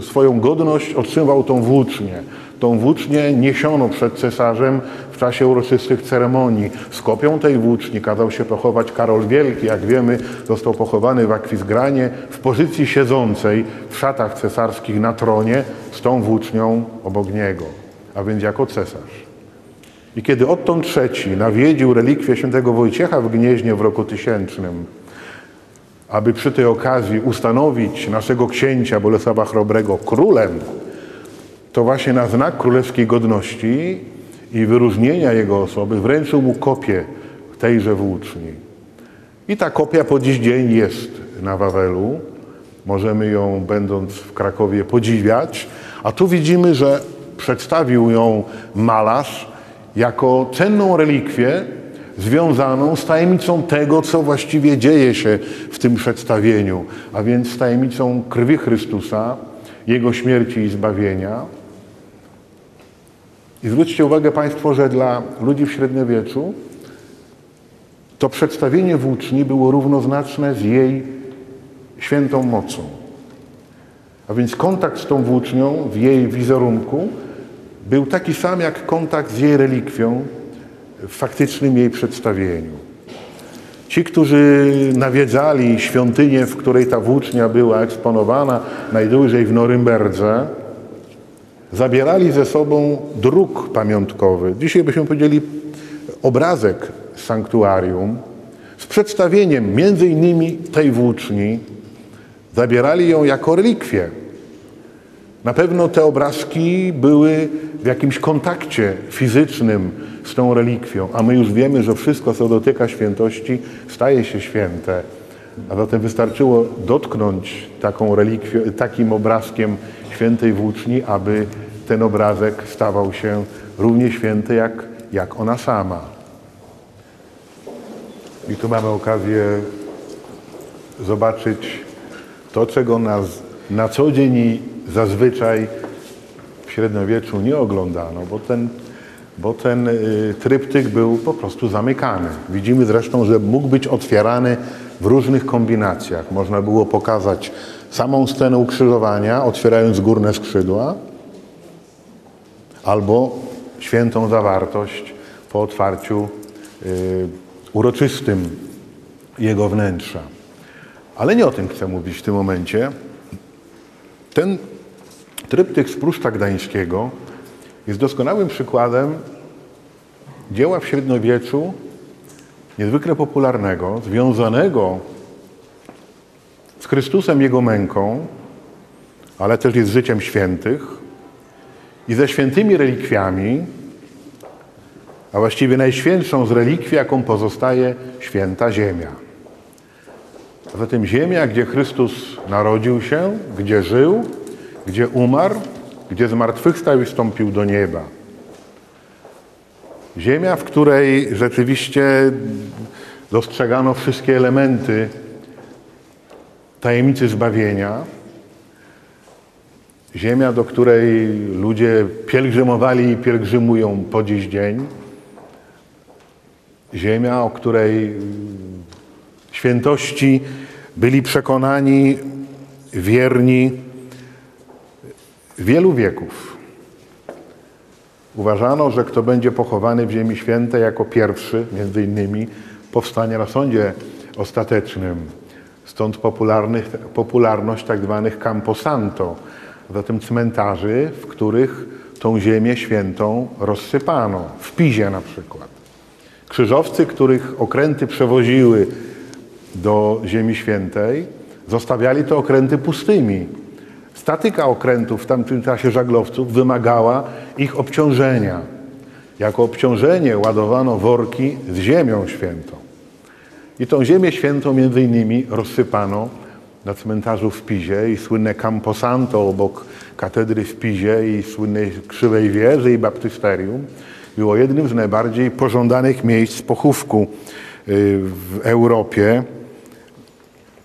y, swoją godność otrzymywał tą włócznię. Tą włócznię niesiono przed cesarzem w czasie uroczystych ceremonii. Z kopią tej włóczni kazał się pochować Karol Wielki. Jak wiemy, został pochowany w Akwizgranie w pozycji siedzącej w szatach cesarskich na tronie z tą włócznią obok niego, a więc jako cesarz. I kiedy odtąd III nawiedził relikwię świętego Wojciecha w Gnieźnie w roku tysięcznym, aby przy tej okazji ustanowić naszego księcia Bolesława Chrobrego królem, to właśnie na znak królewskiej godności i wyróżnienia jego osoby wręczył mu kopię tejże włóczni. I ta kopia po dziś dzień jest na Wawelu. Możemy ją, będąc w Krakowie, podziwiać. A tu widzimy, że przedstawił ją malarz jako cenną relikwię związaną z tajemnicą tego, co właściwie dzieje się w tym przedstawieniu, a więc z tajemnicą krwi Chrystusa, Jego śmierci i zbawienia. I zwróćcie uwagę Państwo, że dla ludzi w średniowieczu to przedstawienie włóczni było równoznaczne z jej świętą mocą. A więc kontakt z tą włócznią w jej wizerunku był taki sam jak kontakt z jej relikwią w faktycznym jej przedstawieniu. Ci, którzy nawiedzali świątynię, w której ta włócznia była eksponowana najdłużej w Norymberdze, zabierali ze sobą druk pamiątkowy. Dzisiaj byśmy powiedzieli obrazek sanktuarium z przedstawieniem między innymi tej włóczni. Zabierali ją jako relikwię. Na pewno te obrazki były w jakimś kontakcie fizycznym z tą relikwią, a my już wiemy, że wszystko, co dotyka świętości, staje się święte. A zatem wystarczyło dotknąć taką relikwią, takim obrazkiem świętej włóczni, aby ten obrazek stawał się równie święty jak, jak ona sama. I tu mamy okazję zobaczyć to, czego nas na co dzień zazwyczaj w średniowieczu nie oglądano, bo ten, bo ten y, tryptyk był po prostu zamykany. Widzimy zresztą, że mógł być otwierany w różnych kombinacjach. Można było pokazać samą scenę ukrzyżowania, otwierając górne skrzydła, albo świętą zawartość po otwarciu y, uroczystym jego wnętrza. Ale nie o tym chcę mówić w tym momencie. Ten tryptyk z Pruszcza Gdańskiego jest doskonałym przykładem dzieła w średniowieczu niezwykle popularnego, związanego z Chrystusem, Jego męką, ale też jest życiem świętych i ze świętymi relikwiami, a właściwie najświętszą z relikwii, jaką pozostaje święta ziemia. A zatem ziemia, gdzie Chrystus narodził się, gdzie żył, gdzie umarł, gdzie zmartwychwstał i wstąpił do nieba. Ziemia, w której rzeczywiście dostrzegano wszystkie elementy tajemnicy zbawienia. Ziemia, do której ludzie pielgrzymowali i pielgrzymują po dziś dzień. Ziemia, o której świętości byli przekonani wierni wielu wieków. Uważano, że kto będzie pochowany w Ziemi Świętej jako pierwszy, między innymi, powstanie na sądzie ostatecznym. Stąd popularność tak zwanych camposanto, zatem cmentarzy, w których tą ziemię świętą rozsypano. W Pizie na przykład. Krzyżowcy, których okręty przewoziły do Ziemi Świętej, zostawiali te okręty pustymi. Statyka okrętów w tamtym czasie żaglowców wymagała ich obciążenia. Jako obciążenie ładowano worki z ziemią świętą. I tą ziemię świętą między innymi rozsypano na cmentarzu w Pizie i słynne Camposanto obok katedry w Pizie i słynnej Krzywej Wieży i Baptysterium było jednym z najbardziej pożądanych miejsc pochówku y, w Europie.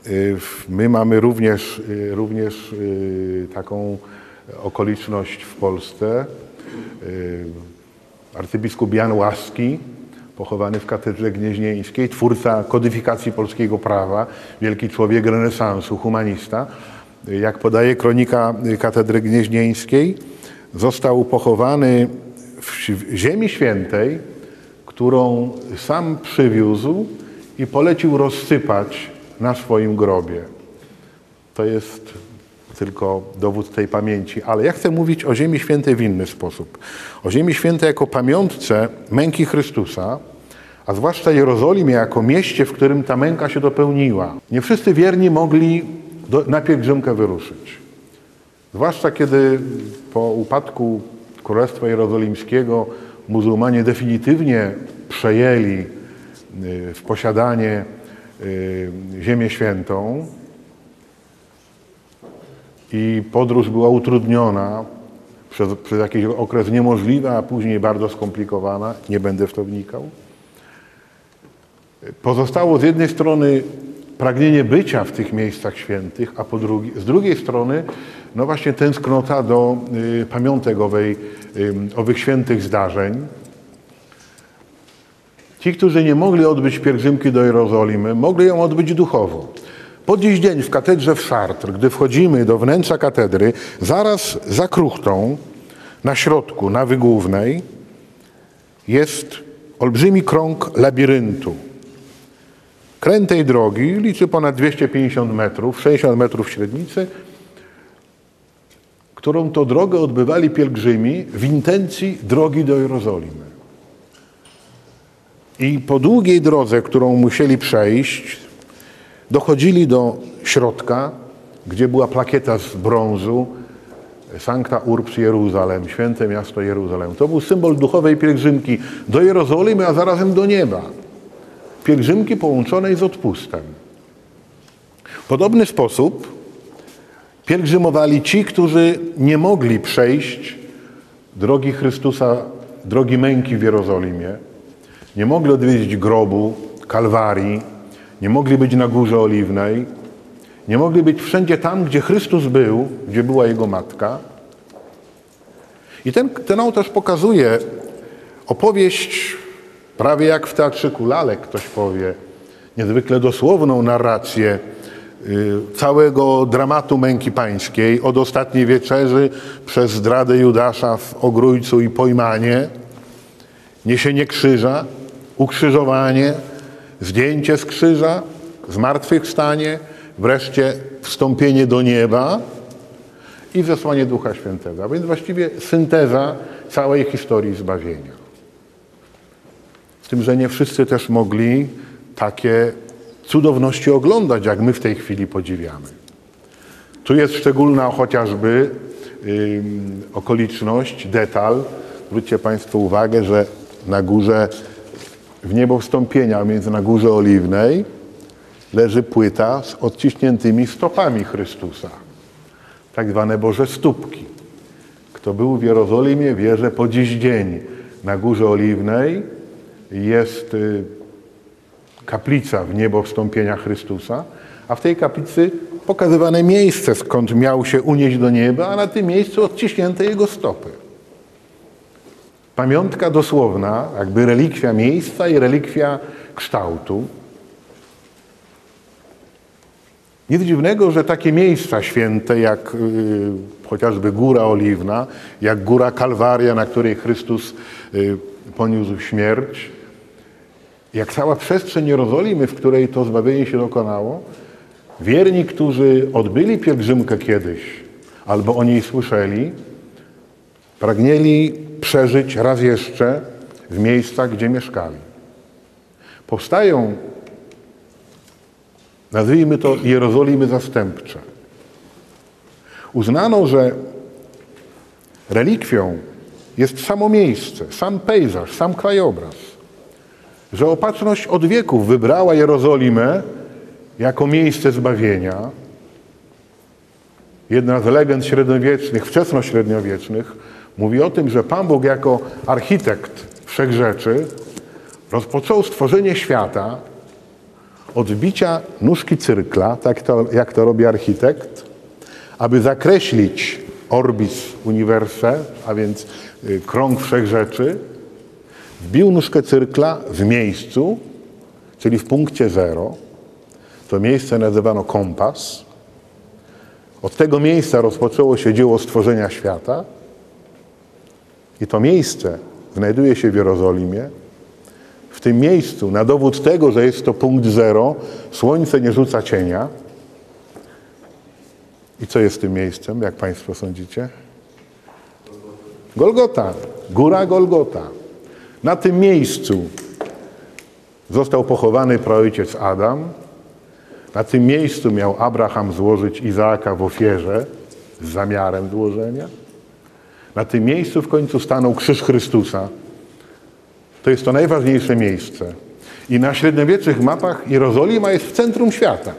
Y, my mamy również, y, również taką okoliczność w Polsce. Arcybiskup Jan Łaski, pochowany w katedrze gnieźnieńskiej, twórca kodyfikacji polskiego prawa, wielki człowiek renesansu, humanista. Jak podaje kronika katedry gnieźnieńskiej, został pochowany w Ziemi Świętej, którą sam przywiózł i polecił rozsypać na swoim grobie. To jest tylko dowód tej pamięci. Ale ja chcę mówić o Ziemi Świętej w inny sposób. O Ziemi Świętej jako pamiątce męki Chrystusa, a zwłaszcza Jerozolimie jako mieście, w którym ta męka się dopełniła. Nie wszyscy wierni mogli do, na pielgrzymkę wyruszyć. Zwłaszcza kiedy po upadku Królestwa Jerozolimskiego muzułmanie definitywnie przejęli y, w posiadanie Ziemię Świętą i podróż była utrudniona przez, przez jakiś okres niemożliwa, a później bardzo skomplikowana. Nie będę w to wnikał. Pozostało z jednej strony pragnienie bycia w tych miejscach świętych, a po drugi, z drugiej strony no właśnie tęsknota do y, pamiątek owej, y, owych świętych zdarzeń. Ci, którzy nie mogli odbyć pielgrzymki do Jerozolimy, mogli ją odbyć duchowo. Po dziś dzień w katedrze w Chartres, gdy wchodzimy do wnętrza katedry, zaraz za kruchtą, na środku, nawy głównej, jest olbrzymi krąg labiryntu krętej drogi, liczy ponad 250 metrów, 60 metrów średnicy, którą to drogę odbywali pielgrzymi w intencji drogi do Jerozolimy. I po długiej drodze, którą musieli przejść, dochodzili do środka, gdzie była plakieta z brązu Sancta Urbs Jeruzalem, święte miasto Jeruzalem. To był symbol duchowej pielgrzymki do Jerozolimy, a zarazem do nieba pielgrzymki połączonej z odpustem. W podobny sposób pielgrzymowali ci, którzy nie mogli przejść drogi Chrystusa, drogi męki w Jerozolimie, nie mogli odwiedzić grobu, kalwarii, nie mogli być na Górze Oliwnej, nie mogli być wszędzie tam, gdzie Chrystus był, gdzie była Jego Matka. I ten, ten autor pokazuje opowieść prawie jak w teatrzyku lalek, ktoś powie, niezwykle dosłowną narrację y, całego dramatu męki pańskiej, od ostatniej wieczerzy przez zdradę Judasza w ogrójcu i pojmanie, niesienie krzyża, ukrzyżowanie, zdjęcie z krzyża, zmartwychwstanie, wreszcie wstąpienie do nieba i zesłanie Ducha Świętego. A więc właściwie synteza całej historii zbawienia. Z tym, że nie wszyscy też mogli takie cudowności oglądać, jak my w tej chwili podziwiamy. Tu jest szczególna chociażby okoliczność, detal. Zwróćcie Państwo uwagę, że na górze w niebo wstąpienia, między na górze oliwnej, leży płyta z odciśniętymi stopami Chrystusa. Tak zwane Boże stópki. Kto był w Jerozolimie, wie, że po dziś dzień na Górze Oliwnej jest y, kaplica w niebo wstąpienia Chrystusa, a w tej kaplicy pokazywane miejsce, skąd miał się unieść do nieba, a na tym miejscu odciśnięte jego stopy. Pamiątka dosłowna, jakby relikwia miejsca i relikwia kształtu. Nic dziwnego, że takie miejsca święte, jak y, chociażby Góra Oliwna, jak Góra Kalwaria, na której Chrystus y, poniósł śmierć, jak cała przestrzeń Jerozolimy, w której to zbawienie się dokonało, wierni, którzy odbyli pielgrzymkę kiedyś albo o niej słyszeli, pragnęli przeżyć raz jeszcze w miejscach, gdzie mieszkali. Powstają, nazwijmy to, Jerozolimy zastępcze. Uznano, że relikwią jest samo miejsce, sam pejzaż, sam krajobraz. Że opatrzność od wieków wybrała Jerozolimę jako miejsce zbawienia. Jedna z legend średniowiecznych, wczesnośredniowiecznych mówi o tym, że Pan Bóg jako architekt wszechrzeczy rozpoczął stworzenie świata od wbicia nóżki cyrkla, tak to, jak to robi architekt, aby zakreślić orbis universe, a więc y, krąg wszechrzeczy, wbił nóżkę cyrkla w miejscu, czyli w punkcie zero. To miejsce nazywano kompas. Od tego miejsca rozpoczęło się dzieło stworzenia świata. I to miejsce znajduje się w Jerozolimie. W tym miejscu, na dowód tego, że jest to punkt zero, słońce nie rzuca cienia. I co jest tym miejscem, jak Państwo sądzicie? Golgota, góra Golgota. Na tym miejscu został pochowany praojciec Adam. Na tym miejscu miał Abraham złożyć Izaaka w ofierze z zamiarem złożenia. Na tym miejscu w końcu stanął krzyż Chrystusa. To jest to najważniejsze miejsce. I na średniowiecznych mapach Jerozolima jest w centrum świata.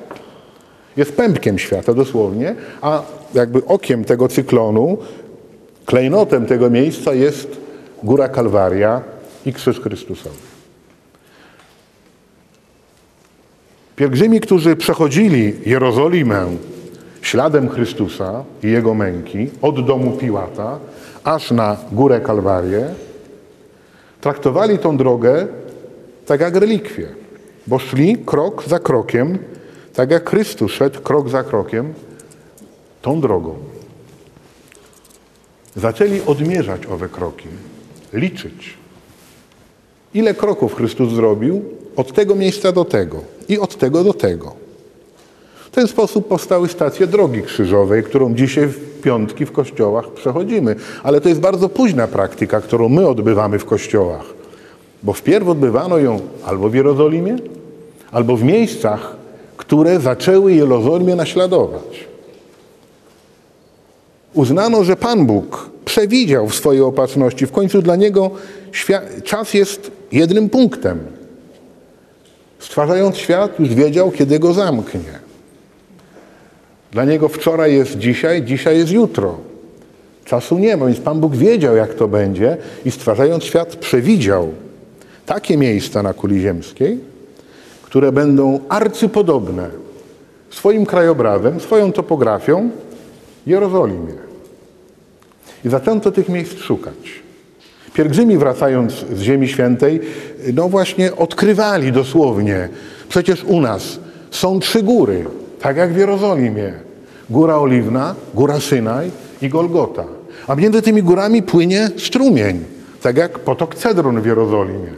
Jest pępkiem świata dosłownie, a jakby okiem tego cyklonu, klejnotem tego miejsca jest Góra Kalwaria i Krzyż Chrystusowy. Pielgrzymi, którzy przechodzili Jerozolimę śladem Chrystusa i Jego męki od domu Piłata aż na Górę Kalwarię, traktowali tą drogę tak jak relikwie, bo szli krok za krokiem tak jak Chrystus szedł krok za krokiem tą drogą. Zaczęli odmierzać owe kroki, liczyć. Ile kroków Chrystus zrobił od tego miejsca do tego i od tego do tego. W ten sposób powstały stacje drogi krzyżowej, którą dzisiaj piątki w kościołach przechodzimy. Ale to jest bardzo późna praktyka, którą my odbywamy w kościołach. Bo wpierw odbywano ją albo w Jerozolimie, albo w miejscach, które zaczęły Jerozolimę naśladować. Uznano, że Pan Bóg przewidział w swojej opatrzności. W końcu dla Niego czas jest jednym punktem. Stwarzając świat, już wiedział, kiedy go zamknie. Dla Niego wczoraj jest dzisiaj, dzisiaj jest jutro. Czasu nie ma, więc Pan Bóg wiedział, jak to będzie i stwarzając świat przewidział takie miejsca na kuli ziemskiej, które będą arcypodobne swoim krajobrazem, swoją topografią Jerozolimie. I zaczęto tych miejsc szukać. Pielgrzymi wracając z Ziemi Świętej, no właśnie odkrywali dosłownie. Przecież u nas są trzy góry, tak jak w Jerozolimie. Góra Oliwna, Góra Synaj i Golgota. A między tymi górami płynie strumień, tak jak potok Cedron w Jerozolimie.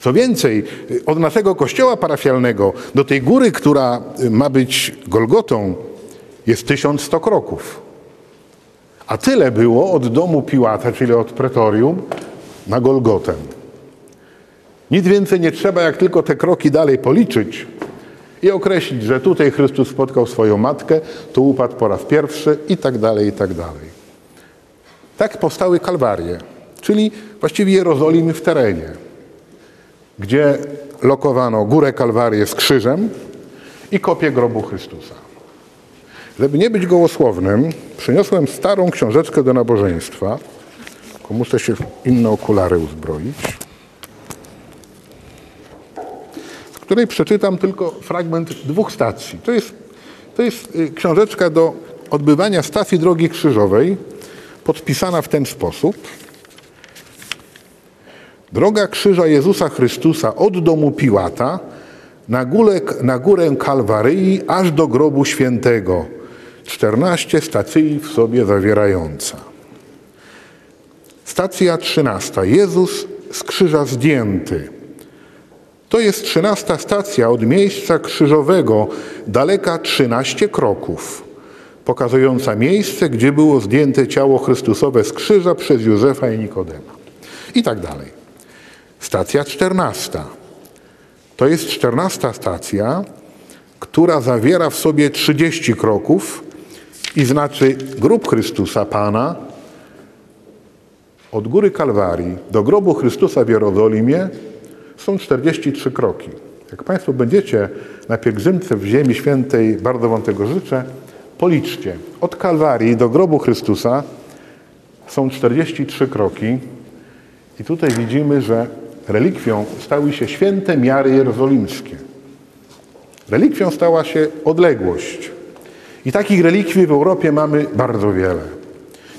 Co więcej, od naszego kościoła parafialnego do tej góry, która ma być Golgotą, jest 1100 kroków. A tyle było od domu Piłata, czyli od pretorium, na Golgotę. Nic więcej nie trzeba, jak tylko te kroki dalej policzyć i określić, że tutaj Chrystus spotkał swoją matkę, tu upadł po raz pierwszy i tak dalej, i tak dalej. Tak powstały Kalwarie, czyli właściwie Jerozolimy w terenie, gdzie lokowano górę Kalwarię z krzyżem i kopię grobu Chrystusa. Żeby nie być gołosłownym, przyniosłem starą książeczkę do nabożeństwa, muszę się w inne okulary uzbroić, z której przeczytam tylko fragment dwóch stacji. To jest, to jest y, książeczka do odbywania stacji Drogi Krzyżowej, podpisana w ten sposób. Droga Krzyża Jezusa Chrystusa od domu Piłata na górę, na górę Kalwaryi aż do grobu świętego. 14 stacji w sobie zawierająca. Stacja 13. Jezus z krzyża zdjęty. To jest 13 stacja od miejsca krzyżowego, daleka 13 kroków, pokazująca miejsce, gdzie było zdjęte ciało Chrystusowe z krzyża przez Józefa i Nikodema. I tak dalej. Stacja 14. To jest 14 stacja, która zawiera w sobie 30 kroków i znaczy grób Chrystusa Pana od góry Kalwarii do grobu Chrystusa w Jerozolimie są 43 kroki. Jak Państwo będziecie na pielgrzymce w Ziemi Świętej, bardzo Wam tego życzę, policzcie. Od Kalwarii do grobu Chrystusa są 43 kroki i tutaj widzimy, że relikwią stały się święte miary jerozolimskie. Relikwią stała się odległość. I takich relikwii w Europie mamy bardzo wiele.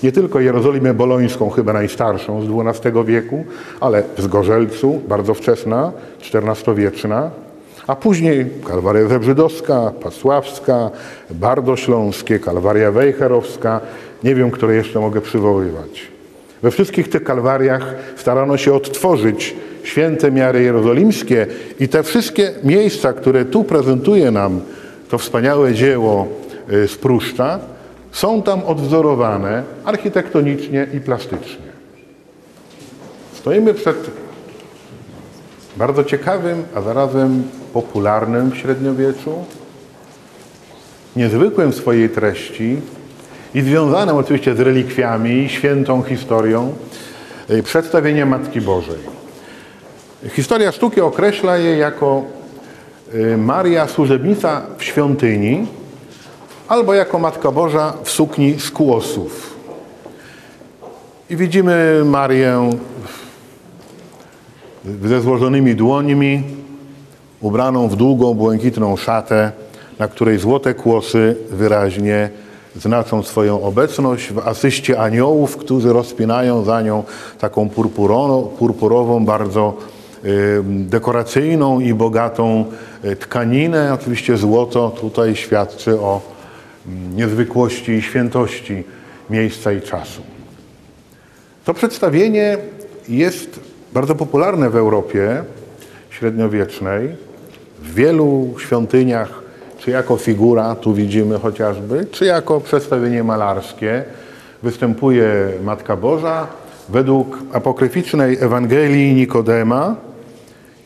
Nie tylko Jerozolimę Bolońską, chyba najstarszą z XII wieku, ale w Zgorzelcu, bardzo wczesna, XIV-wieczna, a później Kalwaria Zebrzydowska, Pasławska, Bardośląskie, Kalwaria Wejherowska, nie wiem, które jeszcze mogę przywoływać. We wszystkich tych kalwariach starano się odtworzyć święte miary jerozolimskie i te wszystkie miejsca, które tu prezentuje nam to wspaniałe dzieło y, z Pruszcza, są tam odwzorowane architektonicznie i plastycznie. Stoimy przed bardzo ciekawym, a zarazem popularnym w średniowieczu, niezwykłym w swojej treści i związanym oczywiście z relikwiami świętą historią y, przedstawienie Matki Bożej. Historia sztuki określa je jako y, Maria służebnica w świątyni albo jako Matka Boża w sukni z kłosów. I widzimy Marię ze złożonymi dłońmi, ubraną w długą, błękitną szatę, na której złote kłosy wyraźnie znaczą swoją obecność w asyście aniołów, którzy rozpinają za nią taką purpurową, bardzo dekoracyjną i bogatą e, tkaninę. Oczywiście złoto tutaj świadczy o niezwykłości i świętości miejsca i czasu. To przedstawienie jest bardzo popularne w Europie średniowiecznej, w wielu świątyniach, czy jako figura, tu widzimy chociażby, czy jako przedstawienie malarskie. Występuje Matka Boża według apokryficznej Ewangelii Nikodema,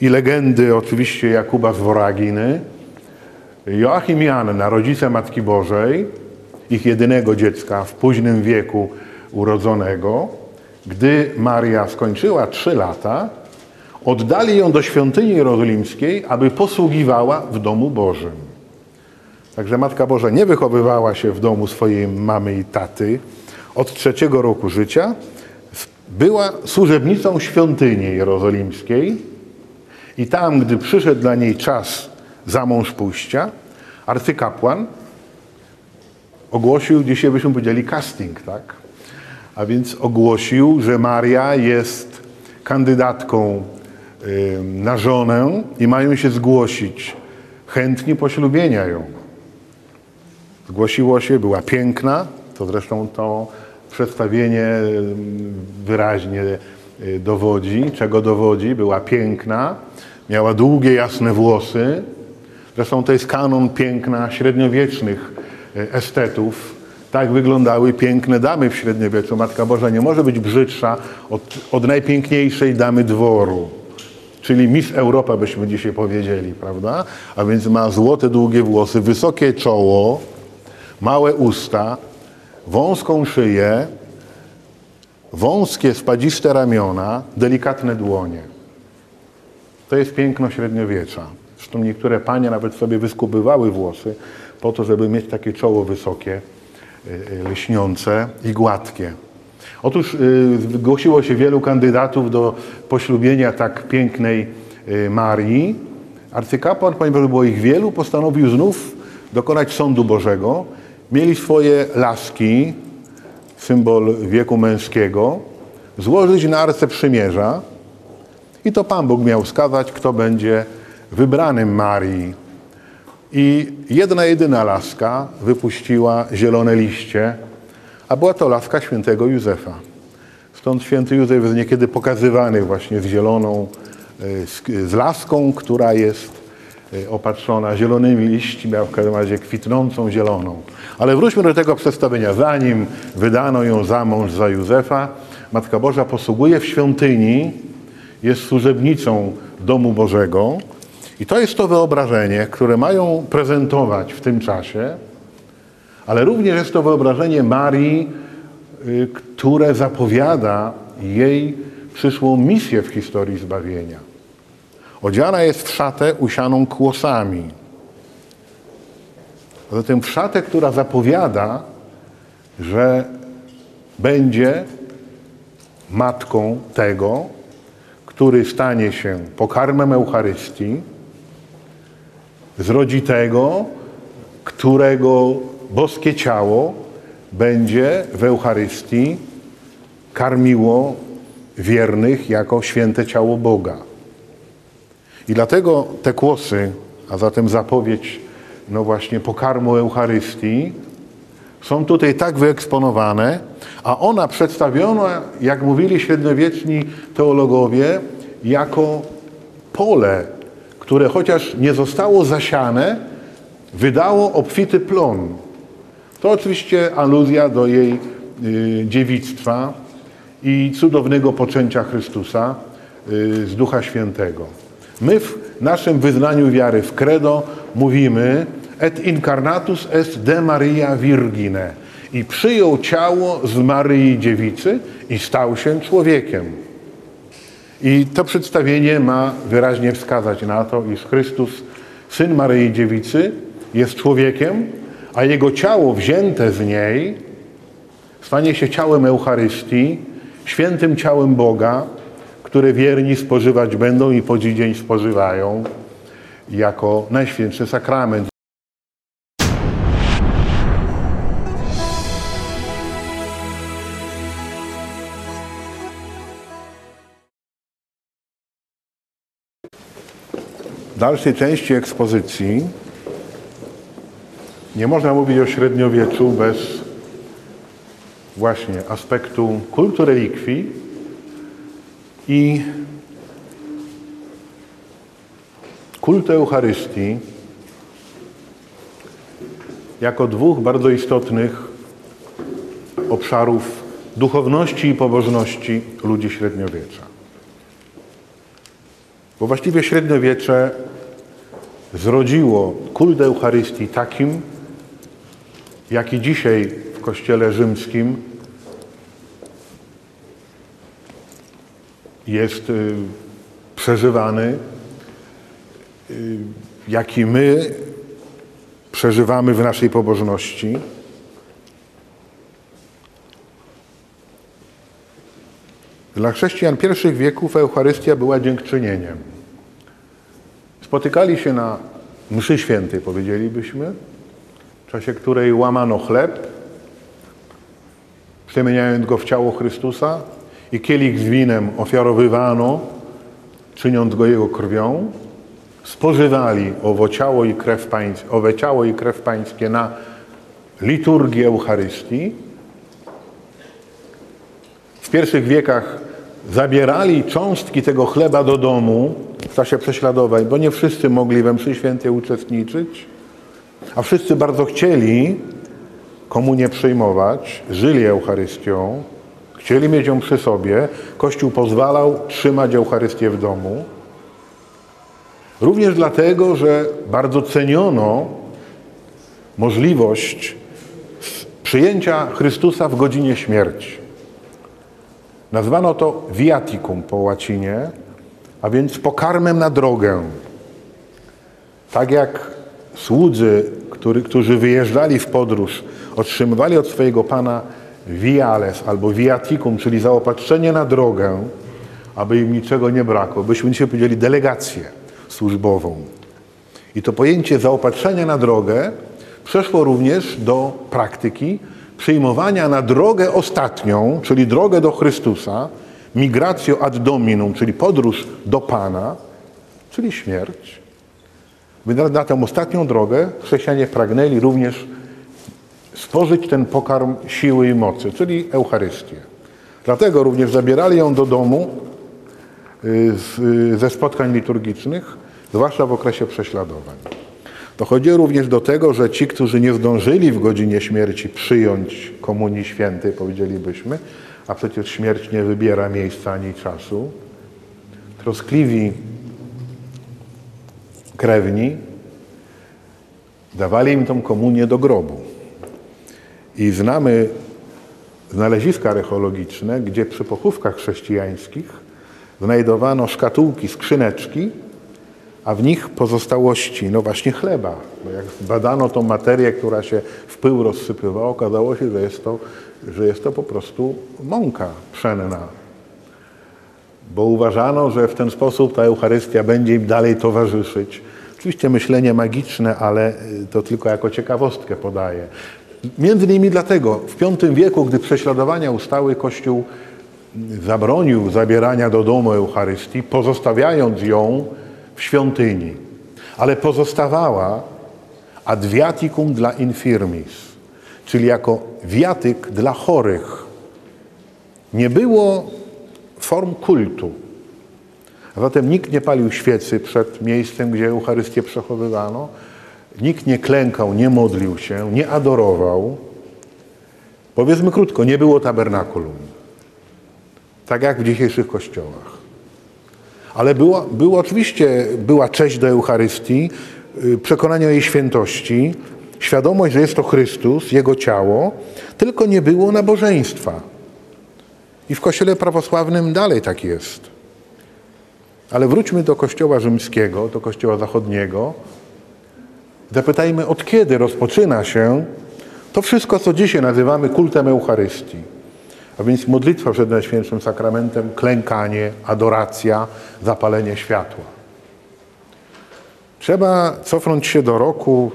i legendy oczywiście Jakuba z Woraginy, Joachim i Anna, rodzice Matki Bożej, ich jedynego dziecka w późnym wieku urodzonego, gdy Maria skończyła trzy lata, oddali ją do świątyni jerozolimskiej, aby posługiwała w domu Bożym. Także Matka Boża nie wychowywała się w domu swojej mamy i taty. Od trzeciego roku życia była służebnicą świątyni jerozolimskiej, i tam, gdy przyszedł dla niej czas za mąż pójścia, arcykapłan ogłosił, dzisiaj byśmy powiedzieli casting, tak? A więc ogłosił, że Maria jest kandydatką na żonę i mają się zgłosić chętni poślubienia ją. Zgłosiło się, była piękna, to zresztą to przedstawienie wyraźnie y, dowodzi, czego dowodzi, była piękna, Miała długie, jasne włosy. Zresztą to jest kanon piękna średniowiecznych e, estetów. Tak wyglądały piękne damy w średniowieczu. Matka Boża nie może być brzydsza od, od najpiękniejszej damy dworu, czyli Miss Europa byśmy dzisiaj powiedzieli, prawda? A więc ma złote, długie włosy, wysokie czoło, małe usta, wąską szyję, wąskie, spadziste ramiona, delikatne dłonie. To jest piękno średniowiecza. Zresztą niektóre panie nawet sobie wyskubywały włosy po to, żeby mieć takie czoło wysokie, y, y, lśniące i gładkie. Otóż y, zgłosiło się wielu kandydatów do poślubienia tak pięknej Marii. Arcykapłan, ponieważ było ich wielu, postanowił znów dokonać sądu Bożego. Mieli swoje laski, symbol wieku męskiego, złożyć na arce przymierza i to Pan Bóg miał wskazać, kto będzie wybranym Marii. I jedna jedyna laska wypuściła zielone liście, a była to laska świętego Józefa. Stąd święty Józef jest niekiedy pokazywany właśnie z zieloną, y, z, laską, która jest y, opatrzona zielonymi liśćmi, a w każdym razie kwitnącą zieloną. Ale wróćmy do tego przedstawienia. Zanim wydano ją za mąż za Józefa, Matka Boża posługuje w świątyni, jest służebnicą domu Bożego i to jest to wyobrażenie, które mają prezentować w tym czasie, ale również jest to wyobrażenie Marii, y, które zapowiada jej przyszłą misję w historii zbawienia. Odziana jest w szatę usianą kłosami. A zatem w szatę, która zapowiada, że będzie matką tego, który stanie się pokarmem Eucharystii, zrodzi tego, którego boskie ciało będzie w Eucharystii karmiło wiernych jako święte ciało Boga. I dlatego te kłosy, a zatem zapowiedź, no właśnie, pokarmu Eucharystii, są tutaj tak wyeksponowane, a ona przedstawiona, jak mówili średniowieczni teologowie, jako pole, które chociaż nie zostało zasiane, wydało obfity plon. To oczywiście aluzja do jej y, dziewictwa i cudownego poczęcia Chrystusa y, z Ducha Świętego. My w naszym wyznaniu wiary w credo mówimy et incarnatus est de Maria Virgine i przyjął ciało z Maryi Dziewicy i stał się człowiekiem. I to przedstawienie ma wyraźnie wskazać na to, iż Chrystus, Syn Maryi Dziewicy, jest człowiekiem, a Jego ciało wzięte z niej stanie się ciałem Eucharystii, świętym ciałem Boga, które wierni spożywać będą i po dzień spożywają jako najświętszy sakrament. W dalszej części ekspozycji nie można mówić o średniowieczu bez właśnie aspektu kultu relikwii i kultu Eucharystii jako dwóch bardzo istotnych obszarów duchowności i pobożności ludzi średniowiecza. Bo właściwie średniowiecze zrodziło kult Eucharystii takim, jaki dzisiaj w Kościele Rzymskim jest y, przeżywany, y, jaki my przeżywamy w naszej pobożności. Dla chrześcijan pierwszych wieków Eucharystia była dziękczynieniem. Spotykali się na mszy świętej, powiedzielibyśmy, w czasie której łamano chleb, przemieniając go w ciało Chrystusa i kielich z winem ofiarowywano, czyniąc go jego krwią, spożywali owo ciało i krew pańskie, owe ciało i krew pańskie na liturgii Eucharystii. W pierwszych wiekach zabierali cząstki tego chleba do domu w czasie prześladowań, bo nie wszyscy mogli we mszy świętej uczestniczyć, a wszyscy bardzo chcieli komunię przyjmować, żyli Eucharystią, chcieli mieć ją przy sobie. Kościół pozwalał trzymać Eucharystię w domu. Również dlatego, że bardzo ceniono możliwość przyjęcia Chrystusa w godzinie śmierci. Nazwano to viaticum po łacinie, a więc pokarmem na drogę. Tak jak słudzy, który, którzy wyjeżdżali w podróż, otrzymywali od swojego Pana viales albo viaticum, czyli zaopatrzenie na drogę, aby im niczego nie brakło. Byśmy dzisiaj powiedzieli delegację służbową. I to pojęcie zaopatrzenia na drogę przeszło również do praktyki przyjmowania na drogę ostatnią, czyli drogę do Chrystusa, migratio ad dominum, czyli podróż do Pana, czyli śmierć. Na tę ostatnią drogę chrześcijanie pragnęli również stworzyć ten pokarm siły i mocy, czyli Eucharystię. Dlatego również zabierali ją do domu y, y, ze spotkań liturgicznych, zwłaszcza w okresie prześladowań. Dochodzi również do tego, że ci, którzy nie zdążyli w godzinie śmierci przyjąć Komunii Świętej, powiedzielibyśmy, a przecież śmierć nie wybiera miejsca ani czasu, troskliwi krewni dawali im tą komunię do grobu. I znamy znaleziska archeologiczne, gdzie przy pochówkach chrześcijańskich znajdowano szkatułki, skrzyneczki, a w nich pozostałości, no właśnie chleba. Bo jak badano tą materię, która się w pył rozsypywała, okazało się, że jest to, że jest to po prostu mąka pszenna. Bo uważano, że w ten sposób ta Eucharystia będzie im dalej towarzyszyć. Oczywiście myślenie magiczne, ale to tylko jako ciekawostkę podaję. Między innymi dlatego w V wieku, gdy prześladowania ustały, Kościół zabronił zabierania do domu Eucharystii, pozostawiając ją w świątyni. Ale pozostawała ad viaticum dla infirmis, czyli jako wiatyk dla chorych. Nie było form kultu. A zatem nikt nie palił świecy przed miejscem, gdzie Eucharystię przechowywano, Nikt nie klękał, nie modlił się, nie adorował. Powiedzmy krótko, nie było tabernakulum. Tak jak w dzisiejszych kościołach. Ale było, było oczywiście, była cześć do Eucharystii, y, przekonanie o jej świętości, świadomość, że jest to Chrystus, Jego ciało, tylko nie było nabożeństwa. I w kościele prawosławnym dalej tak jest. Ale wróćmy do kościoła rzymskiego, do kościoła zachodniego, Zapytajmy, od kiedy rozpoczyna się to wszystko, co dzisiaj nazywamy kultem Eucharystii. A więc modlitwa przed Najświętszym Sakramentem, klękanie, adoracja, zapalenie światła. Trzeba cofnąć się do roku,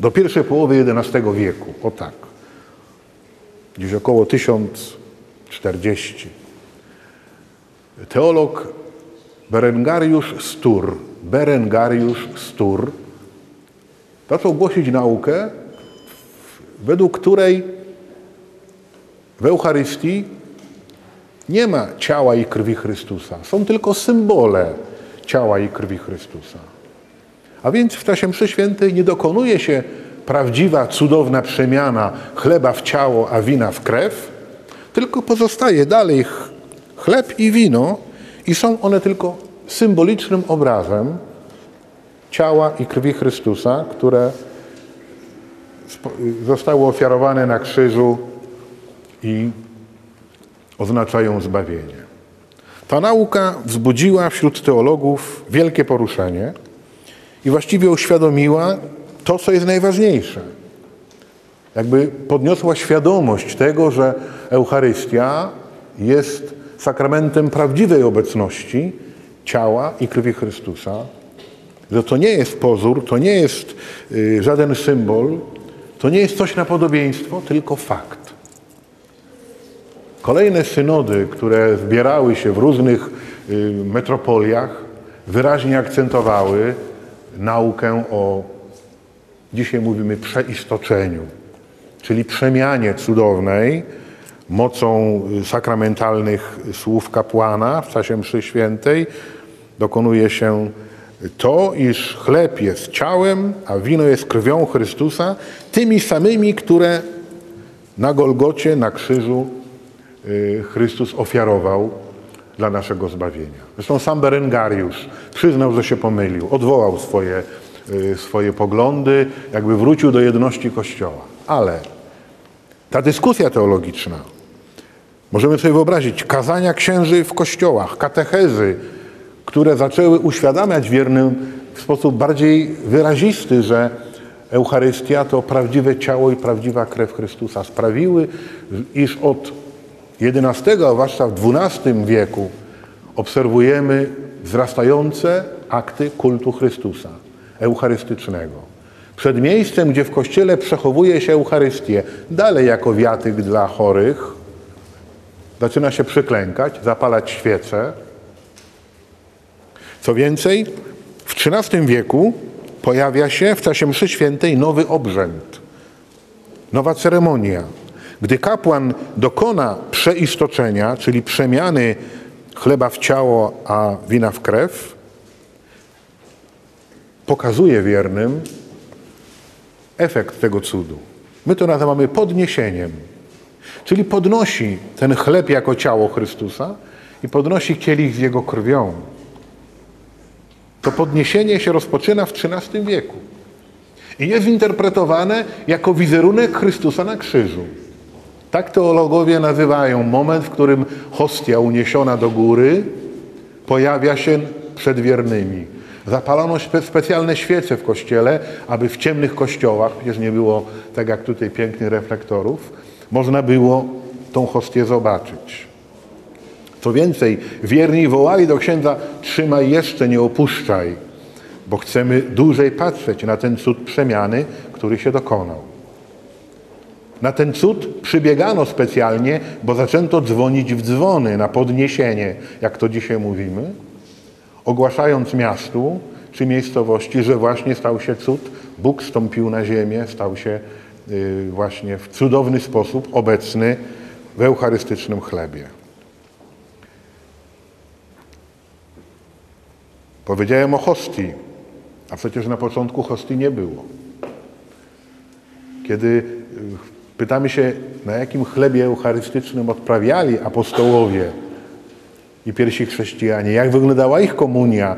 do pierwszej połowy XI wieku. O tak. Gdzieś około 1040. Teolog Berengariusz Stur, Berengariusz Stur, zaczął głosić naukę, według której w Eucharystii nie ma ciała i krwi Chrystusa. Są tylko symbole ciała i krwi Chrystusa. A więc w czasie mszy świętej nie dokonuje się prawdziwa, cudowna przemiana chleba w ciało, a wina w krew, tylko pozostaje dalej chleb i wino i są one tylko symbolicznym obrazem ciała i krwi Chrystusa, które zostały ofiarowane na krzyżu i oznaczają zbawienie. Ta nauka wzbudziła wśród teologów wielkie poruszenie i właściwie uświadomiła to, co jest najważniejsze. Jakby podniosła świadomość tego, że Eucharystia jest sakramentem prawdziwej obecności ciała i krwi Chrystusa, że to nie jest pozór, to nie jest y, żaden symbol, to nie jest coś na podobieństwo, tylko fakt. Kolejne synody, które zbierały się w różnych y, metropoliach, wyraźnie akcentowały naukę o, dzisiaj mówimy, przeistoczeniu, czyli przemianie cudownej mocą y, sakramentalnych słów kapłana w czasie mszy świętej. Dokonuje się to, iż chleb jest ciałem, a wino jest krwią Chrystusa, tymi samymi, które na Golgocie, na krzyżu Chrystus ofiarował dla naszego zbawienia. Zresztą sam Berengariusz przyznał, że się pomylił, odwołał swoje, y, swoje poglądy, jakby wrócił do jedności Kościoła. Ale ta dyskusja teologiczna, możemy sobie wyobrazić kazania księży w kościołach, katechezy, które zaczęły uświadamiać wiernym w sposób bardziej wyrazisty, że Eucharystia to prawdziwe ciało i prawdziwa krew Chrystusa. Sprawiły, iż od XI, a zwłaszcza w XII wieku obserwujemy wzrastające akty kultu Chrystusa eucharystycznego. Przed miejscem, gdzie w kościele przechowuje się Eucharystię, dalej jako wiatyk dla chorych, zaczyna się przyklękać, zapalać świece. Co więcej, w XIII wieku pojawia się w czasie mszy świętej nowy obrzęd, nowa ceremonia. Gdy kapłan dokona przeistoczenia, czyli przemiany chleba w ciało, a wina w krew, pokazuje wiernym efekt tego cudu. My to nazywamy podniesieniem. Czyli podnosi ten chleb jako ciało Chrystusa i podnosi kielich z jego krwią. To podniesienie się rozpoczyna w XIII wieku i jest interpretowane jako wizerunek Chrystusa na krzyżu. Tak teologowie nazywają moment, w którym hostia uniesiona do góry pojawia się przed wiernymi. Zapalono specjalne świece w kościele, aby w ciemnych kościołach, przecież nie było tak jak tutaj pięknych reflektorów, można było tą hostię zobaczyć. Co więcej, wierni wołali do księdza: Trzymaj jeszcze, nie opuszczaj, bo chcemy dłużej patrzeć na ten cud przemiany, który się dokonał. Na ten cud przybiegano specjalnie, bo zaczęto dzwonić w dzwony na podniesienie, jak to dzisiaj mówimy, ogłaszając miastu czy miejscowości, że właśnie stał się cud, Bóg stąpił na ziemię, stał się y, właśnie w cudowny sposób obecny w eucharystycznym chlebie. Powiedziałem o hostii, a przecież na początku hostii nie było. Kiedy y, pytamy się, na jakim chlebie eucharystycznym odprawiali apostołowie i pierwsi chrześcijanie, jak wyglądała ich komunia,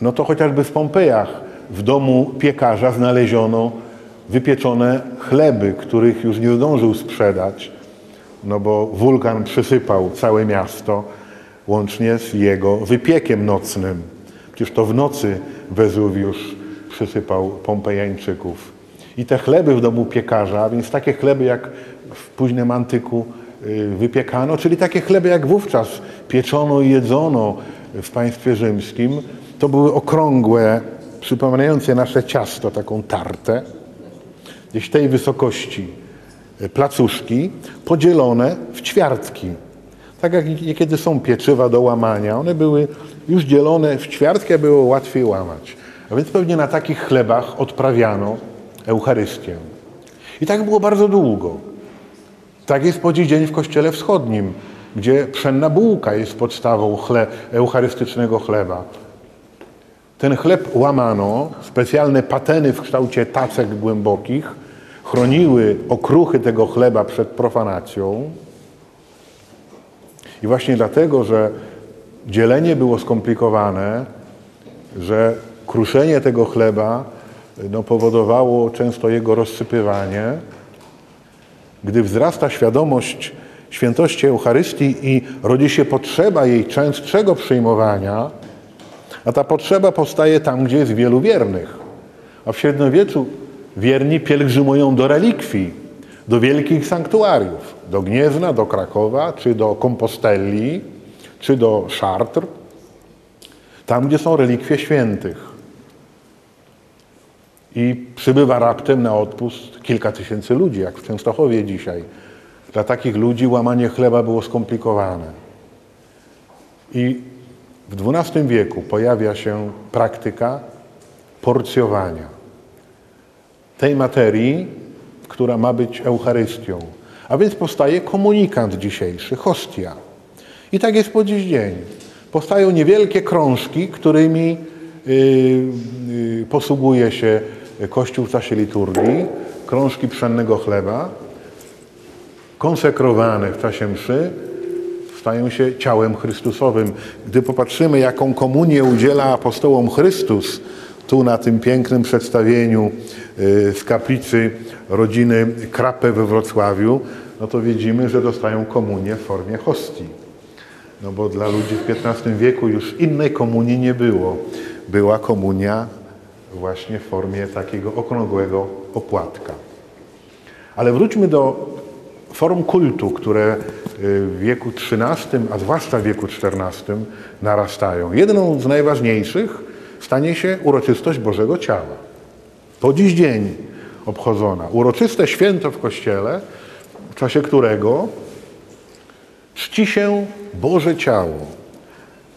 no to chociażby w Pompejach w domu piekarza znaleziono wypieczone chleby, których już nie zdążył sprzedać, no bo wulkan przysypał całe miasto, łącznie z jego wypiekiem nocnym. Przecież to w nocy Wezuwiusz przysypał Pompejańczyków. I te chleby w domu piekarza, więc takie chleby jak w późnym antyku y, wypiekano, czyli takie chleby jak wówczas pieczono i jedzono w państwie rzymskim, to były okrągłe, przypominające nasze ciasto, taką tartę, gdzieś tej wysokości y, placuszki, podzielone w ćwiartki. Tak jak niekiedy są pieczywa do łamania, one były już dzielone w ćwiartki, aby było łatwiej łamać. A więc pewnie na takich chlebach odprawiano Eucharystię. I tak było bardzo długo. Tak jest po dziś dzień w Kościele Wschodnim, gdzie pszenna bułka jest podstawą chle, eucharystycznego chleba. Ten chleb łamano, specjalne pateny w kształcie tacek głębokich chroniły okruchy tego chleba przed profanacją. I właśnie dlatego, że dzielenie było skomplikowane, że kruszenie tego chleba no, powodowało często jego rozsypywanie. Gdy wzrasta świadomość świętości Eucharystii i rodzi się potrzeba jej częstszego przyjmowania, a ta potrzeba powstaje tam, gdzie jest wielu wiernych. A w średniowieczu wierni pielgrzymują do relikwii, do wielkich sanktuariów, do Gniezna, do Krakowa, czy do Kompostelli, czy do Chartres, tam, gdzie są relikwie świętych. I przybywa raptem na odpust kilka tysięcy ludzi, jak w Częstochowie dzisiaj. Dla takich ludzi łamanie chleba było skomplikowane. I w XII wieku pojawia się praktyka porcjowania tej materii, która ma być Eucharystią. A więc powstaje komunikant dzisiejszy, hostia. I tak jest po dziś dzień. Powstają niewielkie krążki, którymi yy, yy, posługuje się Kościół w czasie liturgii, krążki pszennego chleba, konsekrowane w czasie mszy, stają się ciałem Chrystusowym. Gdy popatrzymy, jaką komunię udziela apostołom Chrystus, tu na tym pięknym przedstawieniu y, z kaplicy rodziny Krapę we Wrocławiu, no to widzimy, że dostają komunię w formie hostii. No bo dla ludzi w XV wieku już innej komunii nie było. Była komunia właśnie w formie takiego okrągłego opłatka. Ale wróćmy do form kultu, które w wieku XIII, a zwłaszcza w wieku XIV narastają. Jedną z najważniejszych stanie się uroczystość Bożego Ciała. Po dziś dzień obchodzona. Uroczyste święto w Kościele, w czasie którego czci się Boże Ciało,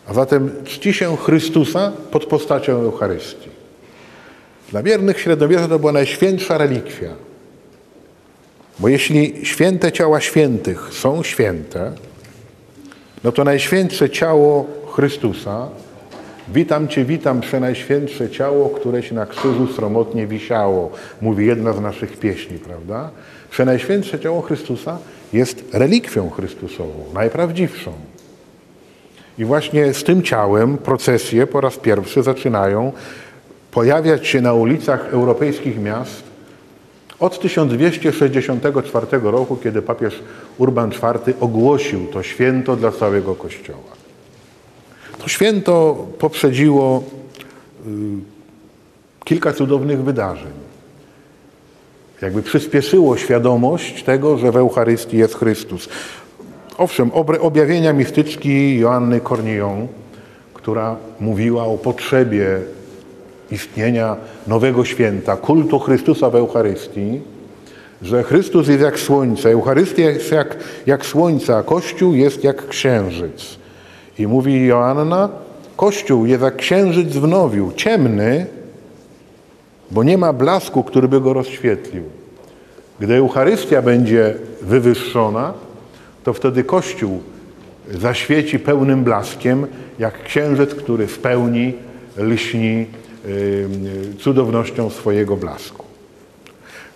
a zatem czci się Chrystusa pod postacią Eucharystii. Dla wiernych średniowiecza to była najświętsza relikwia. Bo jeśli święte ciała świętych są święte, no to najświętsze ciało Chrystusa, witam Cię, witam, przenajświętsze ciało, któreś na krzyżu sromotnie wisiało, mówi jedna z naszych pieśni, prawda? Przenajświętsze ciało Chrystusa jest relikwią Chrystusową, najprawdziwszą. I właśnie z tym ciałem procesje po raz pierwszy zaczynają pojawiać się na ulicach europejskich miast od 1264 roku, kiedy papież Urban IV ogłosił to święto dla całego Kościoła. To święto poprzedziło y, kilka cudownych wydarzeń. Jakby przyspieszyło świadomość tego, że w Eucharystii jest Chrystus. Owszem, objawienia mistyczki Joanny Cornillon, która mówiła o potrzebie istnienia nowego święta, kultu Chrystusa w Eucharystii, że Chrystus jest jak słońce, Eucharystia jest jak, jak słońce, a Kościół jest jak księżyc. I mówi Joanna, Kościół jest jak księżyc w nowiu, ciemny, bo nie ma blasku, który by go rozświetlił. Gdy Eucharystia będzie wywyższona, to wtedy Kościół zaświeci pełnym blaskiem, jak księżyc, który w pełni lśni cudownością swojego blasku.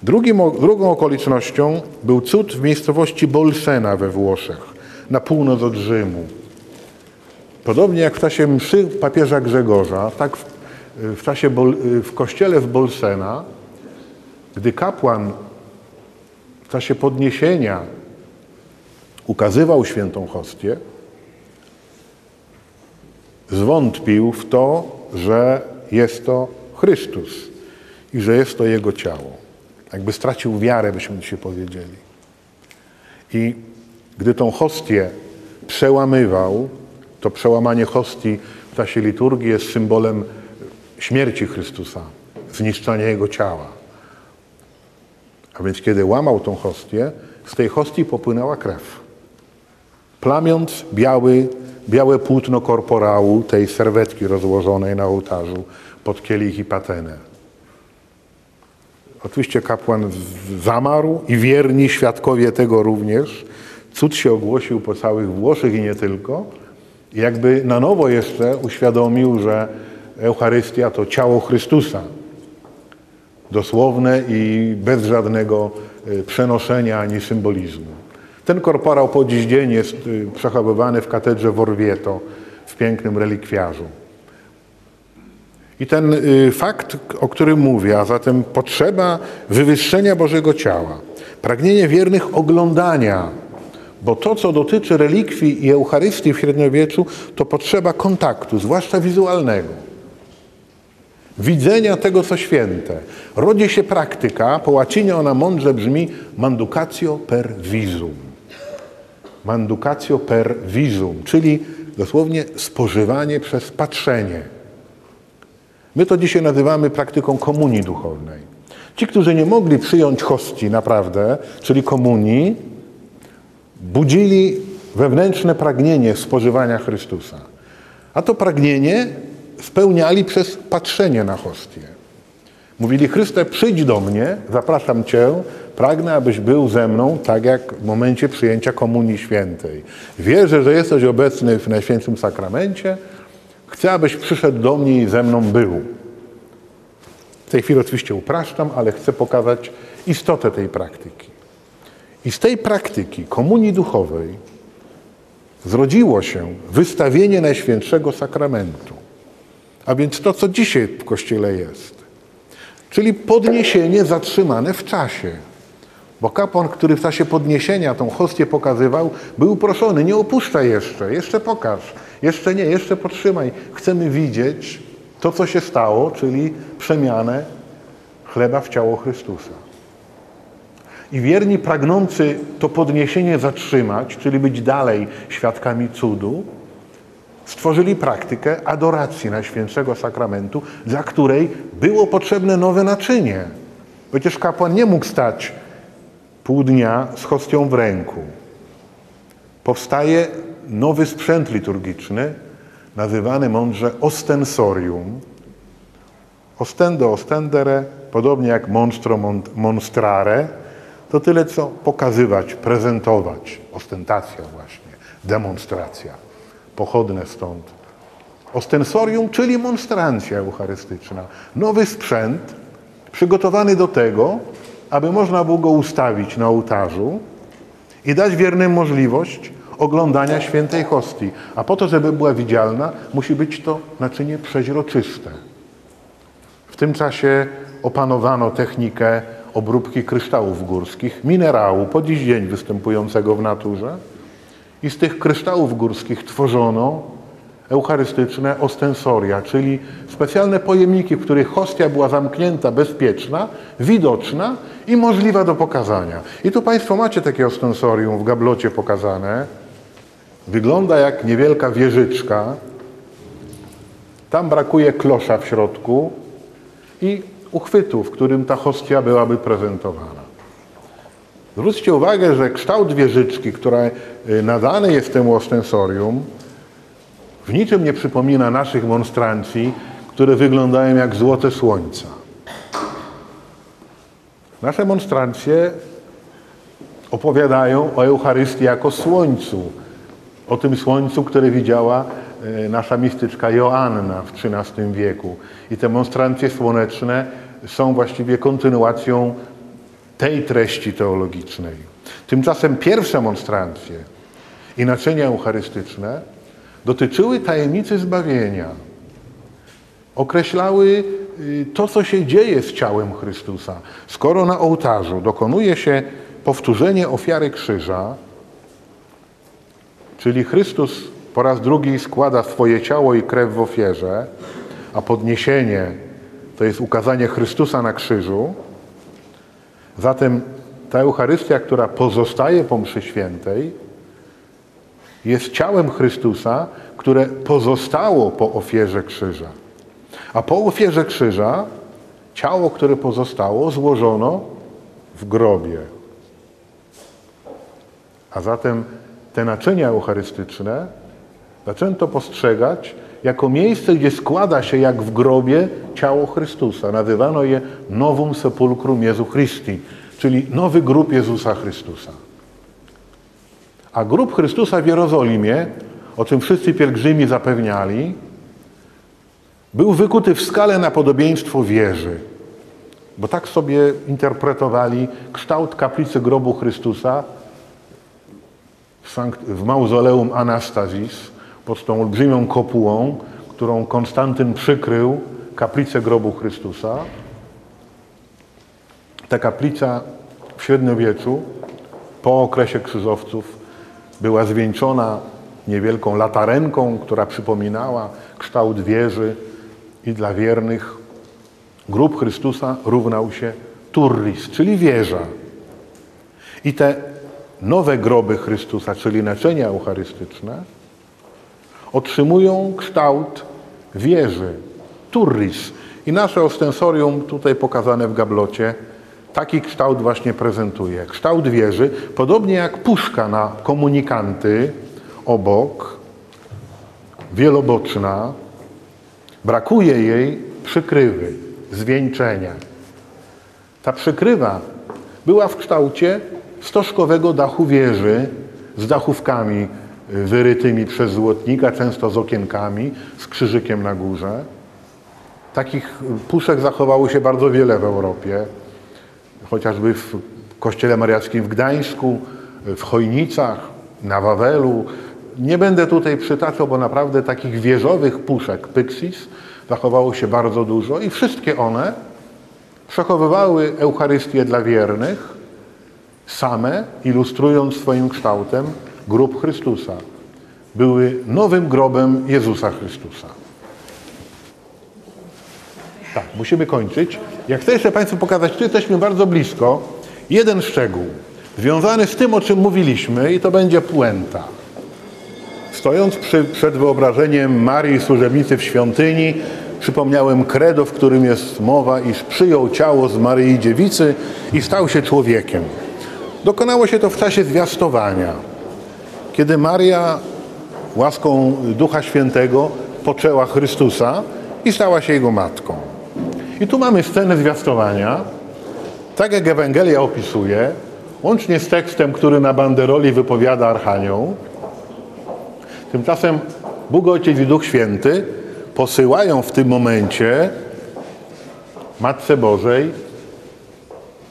Drugim, drugą okolicznością był cud w miejscowości Bolsena we Włoszech, na północ od Rzymu. Podobnie jak w czasie mszy papieża Grzegorza, tak w, w czasie w kościele w Bolsena, gdy kapłan w czasie podniesienia ukazywał świętą hostię, zwątpił w to, że jest to Chrystus i że jest to Jego ciało. Jakby stracił wiarę, byśmy dzisiaj powiedzieli. I gdy tą hostię przełamywał, to przełamanie hostii w czasie liturgii jest symbolem śmierci Chrystusa, zniszczenia Jego ciała. A więc kiedy łamał tą hostię, z tej hostii popłynęła krew. Plamiąc biały białe płótno korporału tej serwetki rozłożonej na ołtarzu pod kielich i patenę. Oczywiście kapłan zamarł i wierni świadkowie tego również. Cud się ogłosił po całych Włoszech i nie tylko. Jakby na nowo jeszcze uświadomił, że Eucharystia to ciało Chrystusa. Dosłowne i bez żadnego e, przenoszenia ani symbolizmu. Ten korporał po dziś dzień jest y, przechowywany w katedrze w w pięknym relikwiarzu. I ten y, fakt, o którym mówię, a zatem potrzeba wywyższenia Bożego Ciała, pragnienie wiernych oglądania, bo to, co dotyczy relikwii i Eucharystii w średniowieczu, to potrzeba kontaktu, zwłaszcza wizualnego. Widzenia tego, co święte. Rodzi się praktyka, po łacinie ona mądrze brzmi manducatio per visum manducatio per visum, czyli dosłownie spożywanie przez patrzenie. My to dzisiaj nazywamy praktyką komunii duchownej. Ci, którzy nie mogli przyjąć hostii naprawdę, czyli komunii, budzili wewnętrzne pragnienie spożywania Chrystusa. A to pragnienie spełniali przez patrzenie na hostię. Mówili, Chryste, przyjdź do mnie, zapraszam Cię, pragnę, abyś był ze mną, tak jak w momencie przyjęcia Komunii Świętej. Wierzę, że jesteś obecny w Najświętszym Sakramencie. Chcę, abyś przyszedł do mnie i ze mną był. W tej chwili oczywiście upraszczam, ale chcę pokazać istotę tej praktyki. I z tej praktyki komunii duchowej zrodziło się wystawienie Najświętszego Sakramentu. A więc to, co dzisiaj w Kościele jest. Czyli podniesienie zatrzymane w czasie. Bo kapłan, który w czasie podniesienia tą hostię pokazywał, był proszony, nie opuszczaj jeszcze, jeszcze pokaż, jeszcze nie, jeszcze podtrzymaj. Chcemy widzieć to, co się stało, czyli przemianę chleba w ciało Chrystusa. I wierni pragnący to podniesienie zatrzymać, czyli być dalej świadkami cudu, stworzyli praktykę adoracji Najświętszego Sakramentu, dla której było potrzebne nowe naczynie. Przecież kapłan nie mógł stać pół dnia z hostią w ręku. Powstaje nowy sprzęt liturgiczny, nazywany mądrze ostensorium. Ostendo ostendere, podobnie jak monstro monstrare, to tyle, co pokazywać, prezentować. Ostentacja właśnie, demonstracja, pochodne stąd. Ostensorium, czyli monstrancja eucharystyczna. Nowy sprzęt przygotowany do tego, aby można było go ustawić na ołtarzu i dać wiernym możliwość oglądania świętej hostii. A po to, żeby była widzialna, musi być to naczynie przeźroczyste. W tym czasie opanowano technikę obróbki kryształów górskich, minerału po dziś dzień występującego w naturze. I z tych kryształów górskich tworzono eucharystyczne ostensoria, czyli specjalne pojemniki, w których hostia była zamknięta, bezpieczna, widoczna i możliwa do pokazania. I tu Państwo macie takie ostensorium w gablocie pokazane. Wygląda jak niewielka wieżyczka. Tam brakuje klosza w środku i uchwytu, w którym ta hostia byłaby prezentowana. Zwróćcie uwagę, że kształt wieżyczki, która y, nadany jest temu ostensorium, w niczym nie przypomina naszych monstrancji, które wyglądają jak złote słońca. Nasze monstrancje opowiadają o Eucharystii jako słońcu, o tym słońcu, które widziała e, nasza mistyczka Joanna w XIII wieku. I te monstrancje słoneczne są właściwie kontynuacją tej treści teologicznej. Tymczasem pierwsze monstrancje i naczynia eucharystyczne dotyczyły tajemnicy zbawienia. Określały y, to, co się dzieje z ciałem Chrystusa. Skoro na ołtarzu dokonuje się powtórzenie ofiary krzyża, czyli Chrystus po raz drugi składa swoje ciało i krew w ofierze, a podniesienie to jest ukazanie Chrystusa na krzyżu, zatem ta Eucharystia, która pozostaje po mszy świętej, jest ciałem Chrystusa, które pozostało po ofierze krzyża. A po ofierze krzyża ciało, które pozostało, złożono w grobie. A zatem te naczynia eucharystyczne zaczęto postrzegać jako miejsce, gdzie składa się jak w grobie ciało Chrystusa. Nazywano je Novum Sepulcrum Jezu Christi, czyli nowy grób Jezusa Chrystusa. A grób Chrystusa w Jerozolimie, o czym wszyscy pielgrzymi zapewniali, był wykuty w skale na podobieństwo wieży. Bo tak sobie interpretowali kształt kaplicy grobu Chrystusa w mauzoleum Anastazis pod tą olbrzymią kopułą, którą Konstantyn przykrył kaplicę grobu Chrystusa. Ta kaplica w średniowieczu po okresie krzyżowców była zwieńczona niewielką latarenką, która przypominała kształt wieży i dla wiernych grób Chrystusa równał się turris, czyli wieża. I te nowe groby Chrystusa, czyli naczynia eucharystyczne, otrzymują kształt wieży, turris. I nasze ostensorium, tutaj pokazane w gablocie, taki kształt właśnie prezentuje. Kształt wieży, podobnie jak puszka na komunikanty obok, wieloboczna, brakuje jej przykrywy, zwieńczenia. Ta przykrywa była w kształcie stożkowego dachu wieży z dachówkami wyrytymi przez złotnika, często z okienkami, z krzyżykiem na górze. Takich puszek zachowało się bardzo wiele w Europie chociażby w Kościele Mariackim w Gdańsku, w Chojnicach, na Wawelu, Nie będę tutaj przytaczał, bo naprawdę takich wieżowych puszek Pyxis zachowało się bardzo dużo i wszystkie one przechowywały Eucharystię dla wiernych, same ilustrując swoim kształtem grób Chrystusa. Były nowym grobem Jezusa Chrystusa. Tak, musimy kończyć. Jak chcę jeszcze Państwu pokazać, tu jesteśmy bardzo blisko, jeden szczegół związany z tym, o czym mówiliśmy i to będzie puenta. Stojąc przy, przed wyobrażeniem Marii Służebnicy w świątyni, przypomniałem credo, w którym jest mowa, iż przyjął ciało z Maryi Dziewicy i stał się człowiekiem. Dokonało się to w czasie zwiastowania, kiedy Maria łaską Ducha Świętego poczęła Chrystusa i stała się Jego matką. I tu mamy scenę zwiastowania, tak jak Ewangelia opisuje, łącznie z tekstem, który na banderoli wypowiada Archanioł. Tymczasem Bóg Ojciec i Duch Święty posyłają w tym momencie Matce Bożej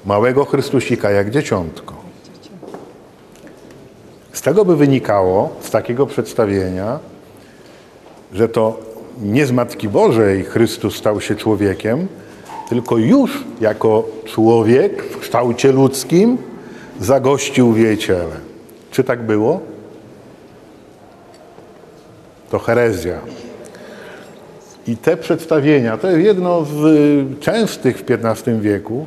małego Chrystusika jak dzieciątko. Z tego by wynikało, z takiego przedstawienia, że to nie z Matki Bożej Chrystus stał się człowiekiem, tylko już jako człowiek w kształcie ludzkim zagościł w jej ciele. Czy tak było? To herezja. I te przedstawienia, to jest jedno z y, częstych w XV wieku,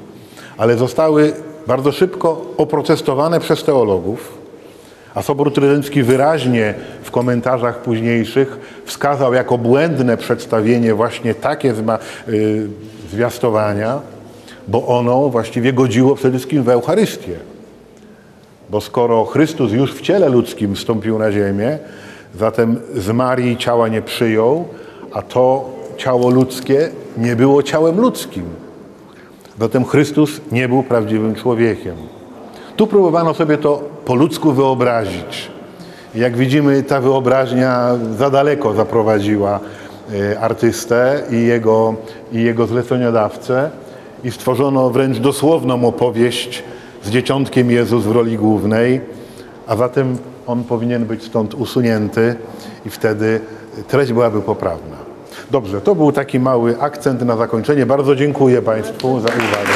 ale zostały bardzo szybko oprotestowane przez teologów. A Sobór Trydencki wyraźnie w komentarzach późniejszych wskazał jako błędne przedstawienie właśnie takie y, zwiastowania, bo ono właściwie godziło przede wszystkim w Eucharystię. Bo skoro Chrystus już w ciele ludzkim wstąpił na ziemię, zatem z Marii ciała nie przyjął, a to ciało ludzkie nie było ciałem ludzkim. Zatem Chrystus nie był prawdziwym człowiekiem. Tu próbowano sobie to po ludzku wyobrazić. Jak widzimy, ta wyobraźnia za daleko zaprowadziła e, artystę i jego, i jego zleceniodawcę i stworzono wręcz dosłowną opowieść z dzieciątkiem Jezus w roli głównej, a zatem on powinien być stąd usunięty i wtedy treść byłaby poprawna. Dobrze, to był taki mały akcent na zakończenie. Bardzo dziękuję Państwu za uwagę.